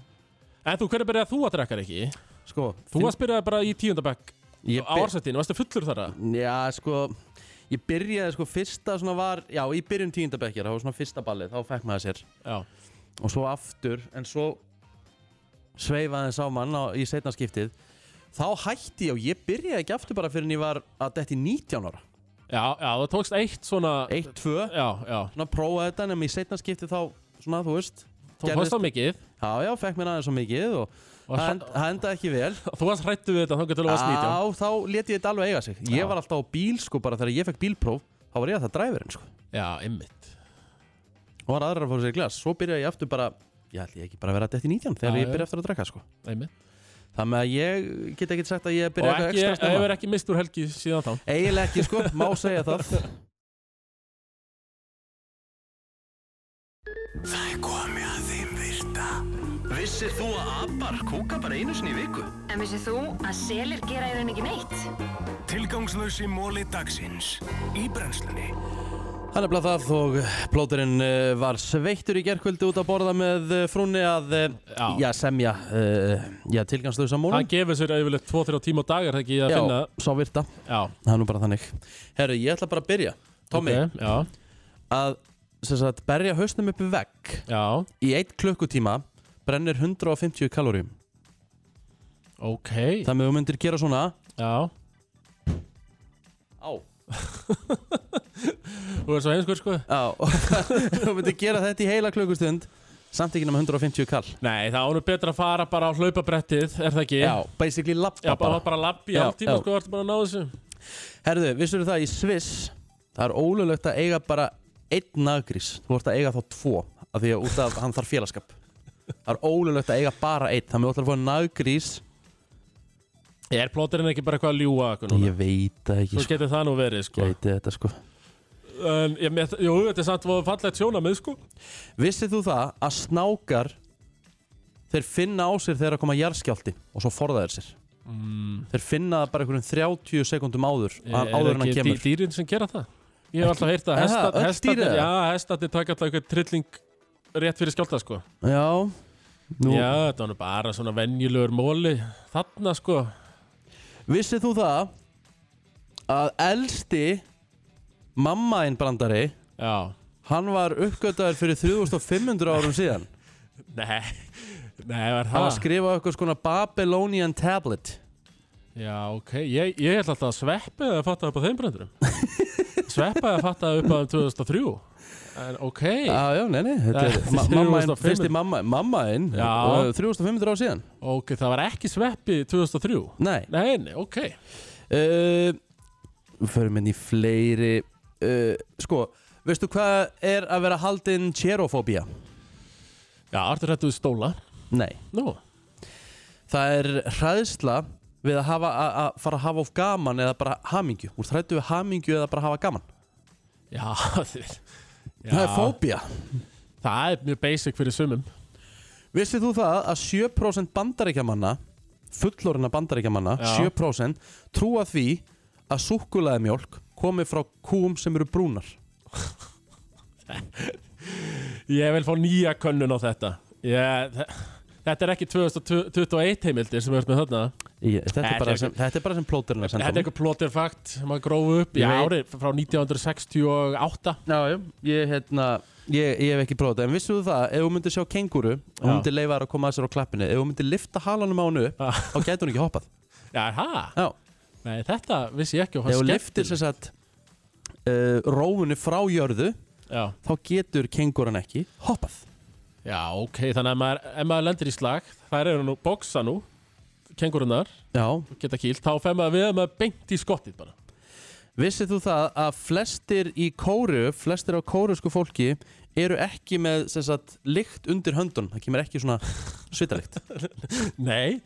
En þú, hvernig byrjaði þú að drekka ekki? Sko, Þú varst byrjaði bara í tíundabæk Ég á ársættinu, varstu fullur þar að? Já, sko Ég byrjaði, sko, fyrsta svona var Já, í byrjun tíundabekkjar, það var svona fyrsta ballið Þá fekk maður sér Já. Og svo aftur, en svo Sveifaði Þá hætti ég og ég byrjaði ekki aftur bara fyrir en ég var að detti 19 ára Já, já, það tókst eitt svona... Eitt, tvö, Já, já. svona prófaði þetta En í setna skiptið þá, svona, þú veist Þú gerðist- fórst á mikið. Já, já, fekk mér aðeins svo mikið Og Og það hra- end- það endaði ekki vel Þú varst hrættu við þetta, þá getur þú varst 19. Já, þá let ég þetta alveg eiga sig Ég Já. var alltaf á bíl, sko, bara þegar ég fekk bílpróf Þá var ég að það dræfurinn, sko Já, ymmit. og var aðrar að fá sér í glas svo byrjaði ég aftur bara ég ætli ekki bara að vera dætt í 19 þegar Já, ég já. byrja aftur að drekka sko. Ymmit. Með að ég get ekki sagt að ég Og byrja ekki, eitthvað ekstra hefur snemma ekki mist úr helgi síðan þá. eiginlega ekki sko, má segja það Það er komið að þeim virta Vissir þú að abar kúka bara einu sinni í viku? En vissið þú að selir gera í raun ekki neitt? Tilgangslösi móli dagsins Í brennslunni hann er blað það og plóterinn uh, var sveittur í gerkvöldi út að borða með uh, frúnni að uh, Já. já, semja uh, já, tilgangslösa mólum Hann gefur sér yfirleitt 2-3 tíma á dag, er það ekki að já, finna? sá virta, Já. það er nú bara þannig herru, ég ætla bara að byrja Tommy Ok, já. Að sagt, berja hausnum upp í vegg Já. Í eitt klukkutíma brennir 150 kaloríum Ok Það með þú myndir gera svona Já Þú er svo heimskur sko. Já Þú myndir gera þetta í heila klukkustund Samt ekki nema 150 kall. Nei, það ánum betra að fara bara á hlaupabrettið, er það ekki? Já, basically lappa Já, bara, bara. lappi í hálftíma já. sko, ertu bara að ná þessu? Herðu, vissur það í Sviss Það er ólulegt að eiga bara einn naggrís. Þú vart að eiga þá tvo Af því að út af hann þarf félagskap Það er ólulegt að eiga bara einn Þannig að þú ætlar að fá naggrís Er plóterinn ekki bara eitthvað að núna? Ég veit ekki Svo getur það nú verið sko veit þetta sko En, ég, með, jú, þetta er samt voru fallegt sjónamið sko Vissið þú það að snákar Þeir finna á sér þegar að koma jarðskjálti Og svo forða þeir sér Mm. Þeir finna það bara einhvern 30 sekundum áður Er, Áður er en hann ekki dý, kemur dýrin sem gera það? Ég hef alltaf heyrt að Er það? hesta, Öll hestarnir, dýr eða? já, hestarnir taka alltaf eitthvað trilling rétt fyrir skjálta sko Já Já, þetta var bara svona venjulegur móli þarna sko Vissið þú það að elsti mammainn brandari Já. Hann var uppgötaður fyrir 3500 árum síðan? Nei, nei, var Hann það? var skrifað eitthvað skona Babylonian tablet. Já, ok, ég, ég held alltaf að sveppi að fatta upp á þeim brandurum Sveppi að fatta upp á 2003 En ok. Já, já, nei, nei Þetta Það er er ma mammainn, 3500. fyrsti mamma, mammainn Já. og 3500 ára síðan. Ok, það var ekki sveppi 2003 Nei. Nei, nei, ok. Uh, Við förum inn í fleiri uh, Sko, veistu hvað er að vera haldin tjerofóbía? Já, Artur hættuðu stóla? Nei. Nú. Það er hræðsla við að, hafa, að, að fara að hafa of gaman eða bara hamingju. Úr þrættu við hamingju eða bara hafa gaman? Já, þið Það er fóbía. Það er mjög basic fyrir sumum. Vissið þú það að 7% bandaríkjamanna fullorina bandaríkjamanna Já. 7% trúa því að súkkulaði mjólk komi frá kúm sem eru brúnar? Ég vil fá nýja könnun á þetta. Ég, Þetta er ekki 2021 heimildir sem við erum með þarna. Ég, þetta, er bara ekki- sem, þetta er bara sem plóterinn að Þetta er eitthvað plótir fakt sem að grófu upp í árið frá 1968 Já, ég, hérna, ég, ég hef ekki prófað þetta. En vissu þú það, ef þú myndir sjá kenguru og hún myndir leifa að koma að sér á klappinni Ef þú myndir lifta halanum á hennu upp þá gæti hún ekki hoppað. Já, er? Já. Nei, þetta vissi ég ekki Ef þú liftir sem sagt uh, rófunni frá jörðu Já. þá getur kenguran ekki hoppað Já, ok, þannig að maður, ef maður lendir í slag þær eru nú bóksa nú kengurunar, Já. geta kýlt þá fer maður við að maður beint í skottið bara. Vissið þú það að flestir í kóru, flestir á kórusku fólki eru ekki með sagt, lykt undir höndun það kemur ekki svona svitalikt. Nei,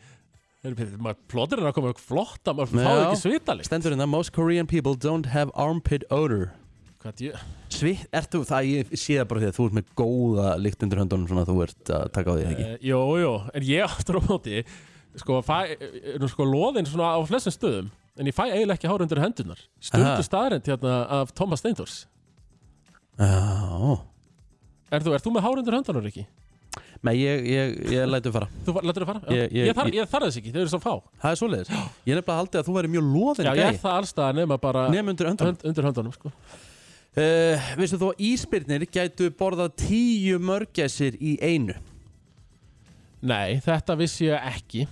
plótir er að koma eitthvað flott að maður fá ekki svitalikt. Stendur hérna, most Korean people don't have armpit odor Hvað djö? Svit, ert þú, það ég sé það bara því að þú ert með góða lykt undir höndunum svona að þú ert að taka á því ekki Uh, jú, jú, en ég aftur á móti sko, fæ, nú sko loðin svona á flestum stöðum en ég fæ eiginlega ekki hár undir hendunar Aha. Sturdu staðrind hérna af Thomas Steindors Já Er þú, er þú með hár undir hendunar ekki? Nei, ég, ég, ég lætu fara Þú lætur fara? Ég- ég- Ég, þar, þarf þess ekki, þau eru svo fá Það er svoleiðis Ég er nefnilega haldið að þú væri mjög loðin Já, ég er það allstað nema bara Nema undir höndunum. hönd, undir höndunum sko. Uh, Vistu þú að íspyrnir gætu borðað tíu mörgæsir í einu? Nei, þetta vissi ég ekki.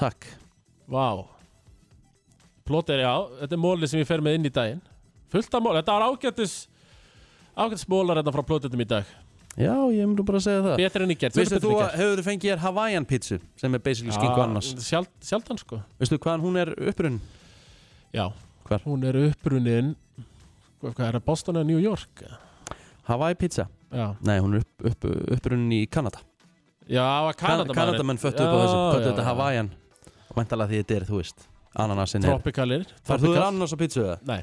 Takk. Vá. Plóter, já, þetta er móli sem ég fer með inn í daginn. Fullt af móli, þetta var ágættis ágættis mólar hérna frá plótetum í dag. Já, ég myndi bara að segja það. Betur en gerð Vistu þú að hefur þú fengið þér Hawaiian pizzu sem er basically skingu annars sjald, Sjaldan sko. Vistu hvaðan hún er upprunn? Já, Hvar? hún er upprunnin Hvað er það, Boston eða New York? Hawaii pizza? Já. Nei, hún er upp, upp, upprunnin í Kanada Já, Kanada Kanadamenn föttu upp á þessu Föttu þetta Hawaiian Og mæntalega því þetta er, þú veist Ananasin er Tropikalir Far þú Tropical. ananas á pizzu eða? Nei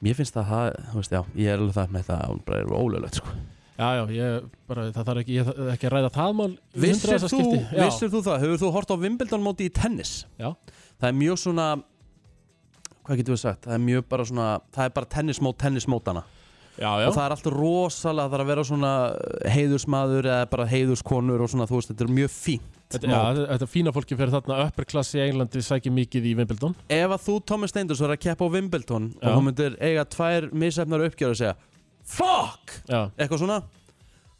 Mér finnst það, þú veist, já, ég er alveg það með það, hún bara er ólöglegt, sko. Já, já, ég bara, það þarf ekki, ekki að ræða það mál Vissir þú, þú það, hefur þú hort á Wimbledon móti í tennis? Já. Það er mjög svona, hvað getur við sagt, það er mjög bara svona, það er bara tennismót, tennismótana. Já, já. Og það er alltaf rosalega, það er að vera svona heiðursmaður eða bara heiðurskonur og svona, þú veist, þetta er mjög fínt. Þetta, já, þetta, fína fólki fyrir þarna upper class í Englandi sækir mikið í Wimbledon Ef að þú, Thomas Steindors, var að keppa á Wimbledon Já. og þú myndir eiga tvær misefnar uppgjör og segja Fuck! Já. Eitthvað svona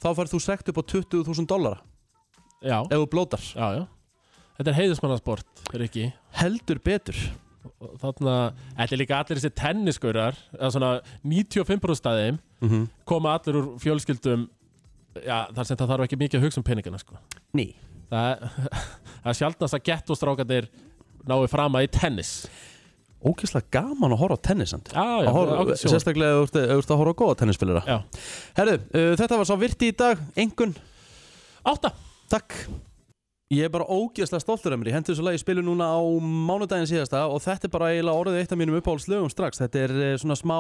Þá færð þú sekt upp á 20.000 dollara Já Ef þú blótar Já, já Þetta er heiðismannasport, er ekki Heldur betur Þarna, þetta er líka allir þessi tennisgaurar eða svona 95% staðið Mhm. koma allir úr fjölskyldum já, þar sem það þarf ekki mikið að hugsa um peningana sko. Ný Það, það er sjaldnast að gettostrákandir náu frama í tennis Ógeðslega gaman að horfa á tennisand Já, já, Að horfa, sjón. Sérstaklega ert að horfa á góða tennisspilera Já. Herðu, uh, þetta var sá virti í dag Engun Átta Takk Ég er bara ógeðslega stoltur af mér. Ég hendi þessu lagi spilu núna á mánudaginn síðasta og þetta er bara eiginlega orðið eitt af mínum uppáhaldslögum strax. Þetta er eh, svona smá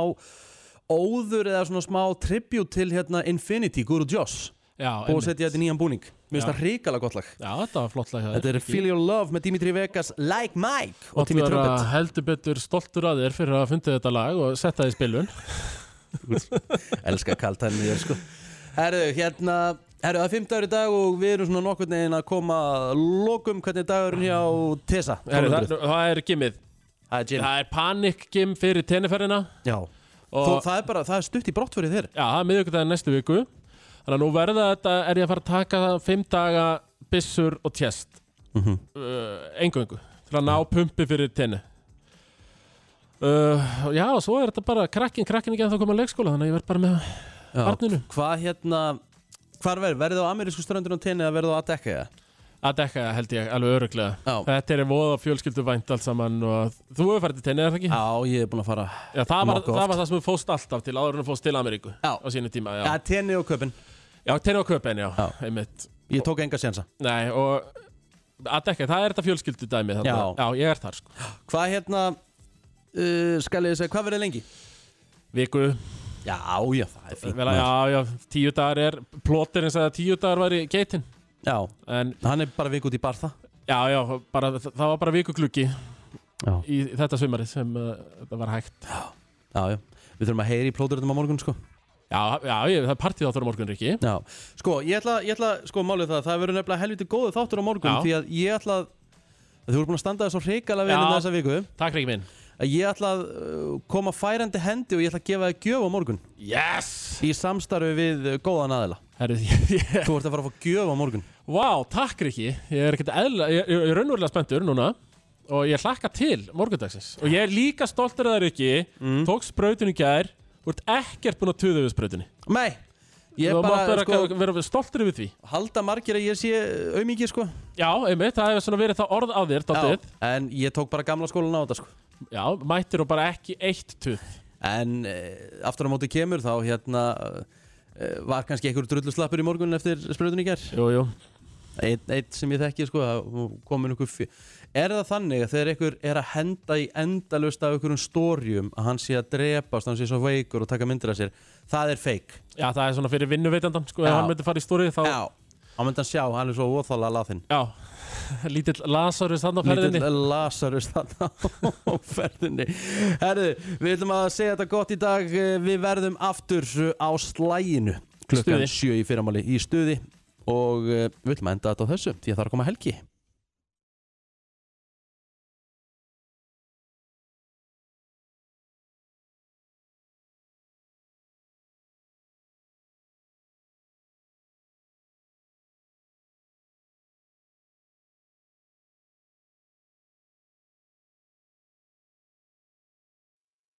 óður eða svona smá tribute til hérna Infinity, Guru Joss. Og setja þetta í nýjan búning. Mér finnst það hrikalega gott lag. Já, þetta var flott lag. Þetta er Feel Your Love með Dimitri Vegas Like Mike og Timmy þú er að Trumpet. heldur betur stoltur að þér fyrir að hafa fundið þetta lag og setja það í spilun. Elskar kalt henni þér sko. Herðu, hérna Herðu, það er fimmtagur í dag og við erum svona nokkurn veginn að koma að lokum. Hvernig er dagurinn hjá Tessa? Heru, það, það er gimmið Það er gym Það er panik gim fyrir tenniferðina. Já. Þó, það er bara, það er stutt í brott fyrir þér. Já, það er miðvikudaginn næstu viku. Þannig að nú verða þetta, er ég að fara að taka það fimm daga byssur og tjest. Mm -hmm. uh, Engöngu Til að ná pumpi fyrir tenni. Uh, Já, og svo er þetta bara krakkin, krakkin ekki að það koma að leikskóla Þannig að ég verð bara með barninu. Hvað hérna Hvar verður? Verður það á amerísku ströndunum tenni eða verður það að dekka það? Að dekka það held ég, alveg öruglega Já. Þetta er voða fjölskyldu vænt allt saman og þú hefur farið til tenni, það ekki? Já, ég er búin að fara Já, það var, nokkuð það oft. var það sem þú fóst alltaf til áður en þú fóst til Ameríku Já. á sínu tíma Já, Já, tenni og köpinn já tenni á köpen, já, Já. einmitt Ég tók enga sjensa Nei, og að dekka, það er þetta fjölskyldu dæmi þarna. Já. já, ég er þar sko Hvað hérna uh, Skal ég segja, hvað verður lengi? Viku, Já, já, það er fínt að, já, já, tíu dagar er plóterinn sagði að tíu dagar væri geitin. Já, En, hann er bara viku út í barða já, já, bara, það var bara vikugluggi Já, í þetta sumarið sem uh, þetta var hægt. Já, já Við þurfum að heyri í plóðurinn á morgun, sko. Já, já, ég, það er partíð áttur á morgun, Riki Já, sko, ég ætla, ég ætla sko, málið það, það verður nefnilega helviti góðu þáttur á morgun Já. því að ég ætla að þú ert búin að standa þess svo hrikalega vel Já. inn þessa viku. Takk, Riki minn að ég ætla að uh, koma færandi hendi og ég ætla að gefa þig gjöf á morgun. Yes! í samstarfi við uh, góðan aðila. Herri, ég, Þú ert að fara að fá gjöf á morgun. Vá, takk Riki Ég er ekkert eðla, ég, ég, er raunverulega spenntur núna Og ég hlakka til morgundagsins. Og ég er líka stoltur að það Riki Mm. Tók sprautinu gær. Þú ert ekkert búin að tuða við sprautinni Nei, ég er bara vera, sko, vera stoltur við því. halda margir að ég sé auðmikið sko. Já, einmitt, það hefur svona verið það orð á þér dálítið. En ég tók bara gamla skólan á þetta sko Já, mættir og bara ekki eitt tuð. En uh, aftur á móti kemur þá hérna uh, var kannski einhver drullu slappur í morgun eftir spröðun í ger Jú, jú. Eitt, eitt sem ég þekki sko komin einhver fjö Er það þannig að þegar einhver er að henda í endalust af einhverjum stórjum að hann sé að drepast, hann sé svo veikur og taka myndir af sér það er fake? Já, það er svona fyrir vinnuveitandan sko, ef hann myndi fara í stórið þá Já, hann myndi að sjá, hann er svo óþálega laðinn Já, lítill Lazarus þannig á ferðinni. Lítill Lazarus þarna á ferðinni. Herðu, við ætlum að segja þetta gott í dag. Við verðum aftur á slæginu klukkan Stuði. sjö í fyrramáli í stuði og eh, við ætlum að enda þetta á þessu því að það er að koma helgi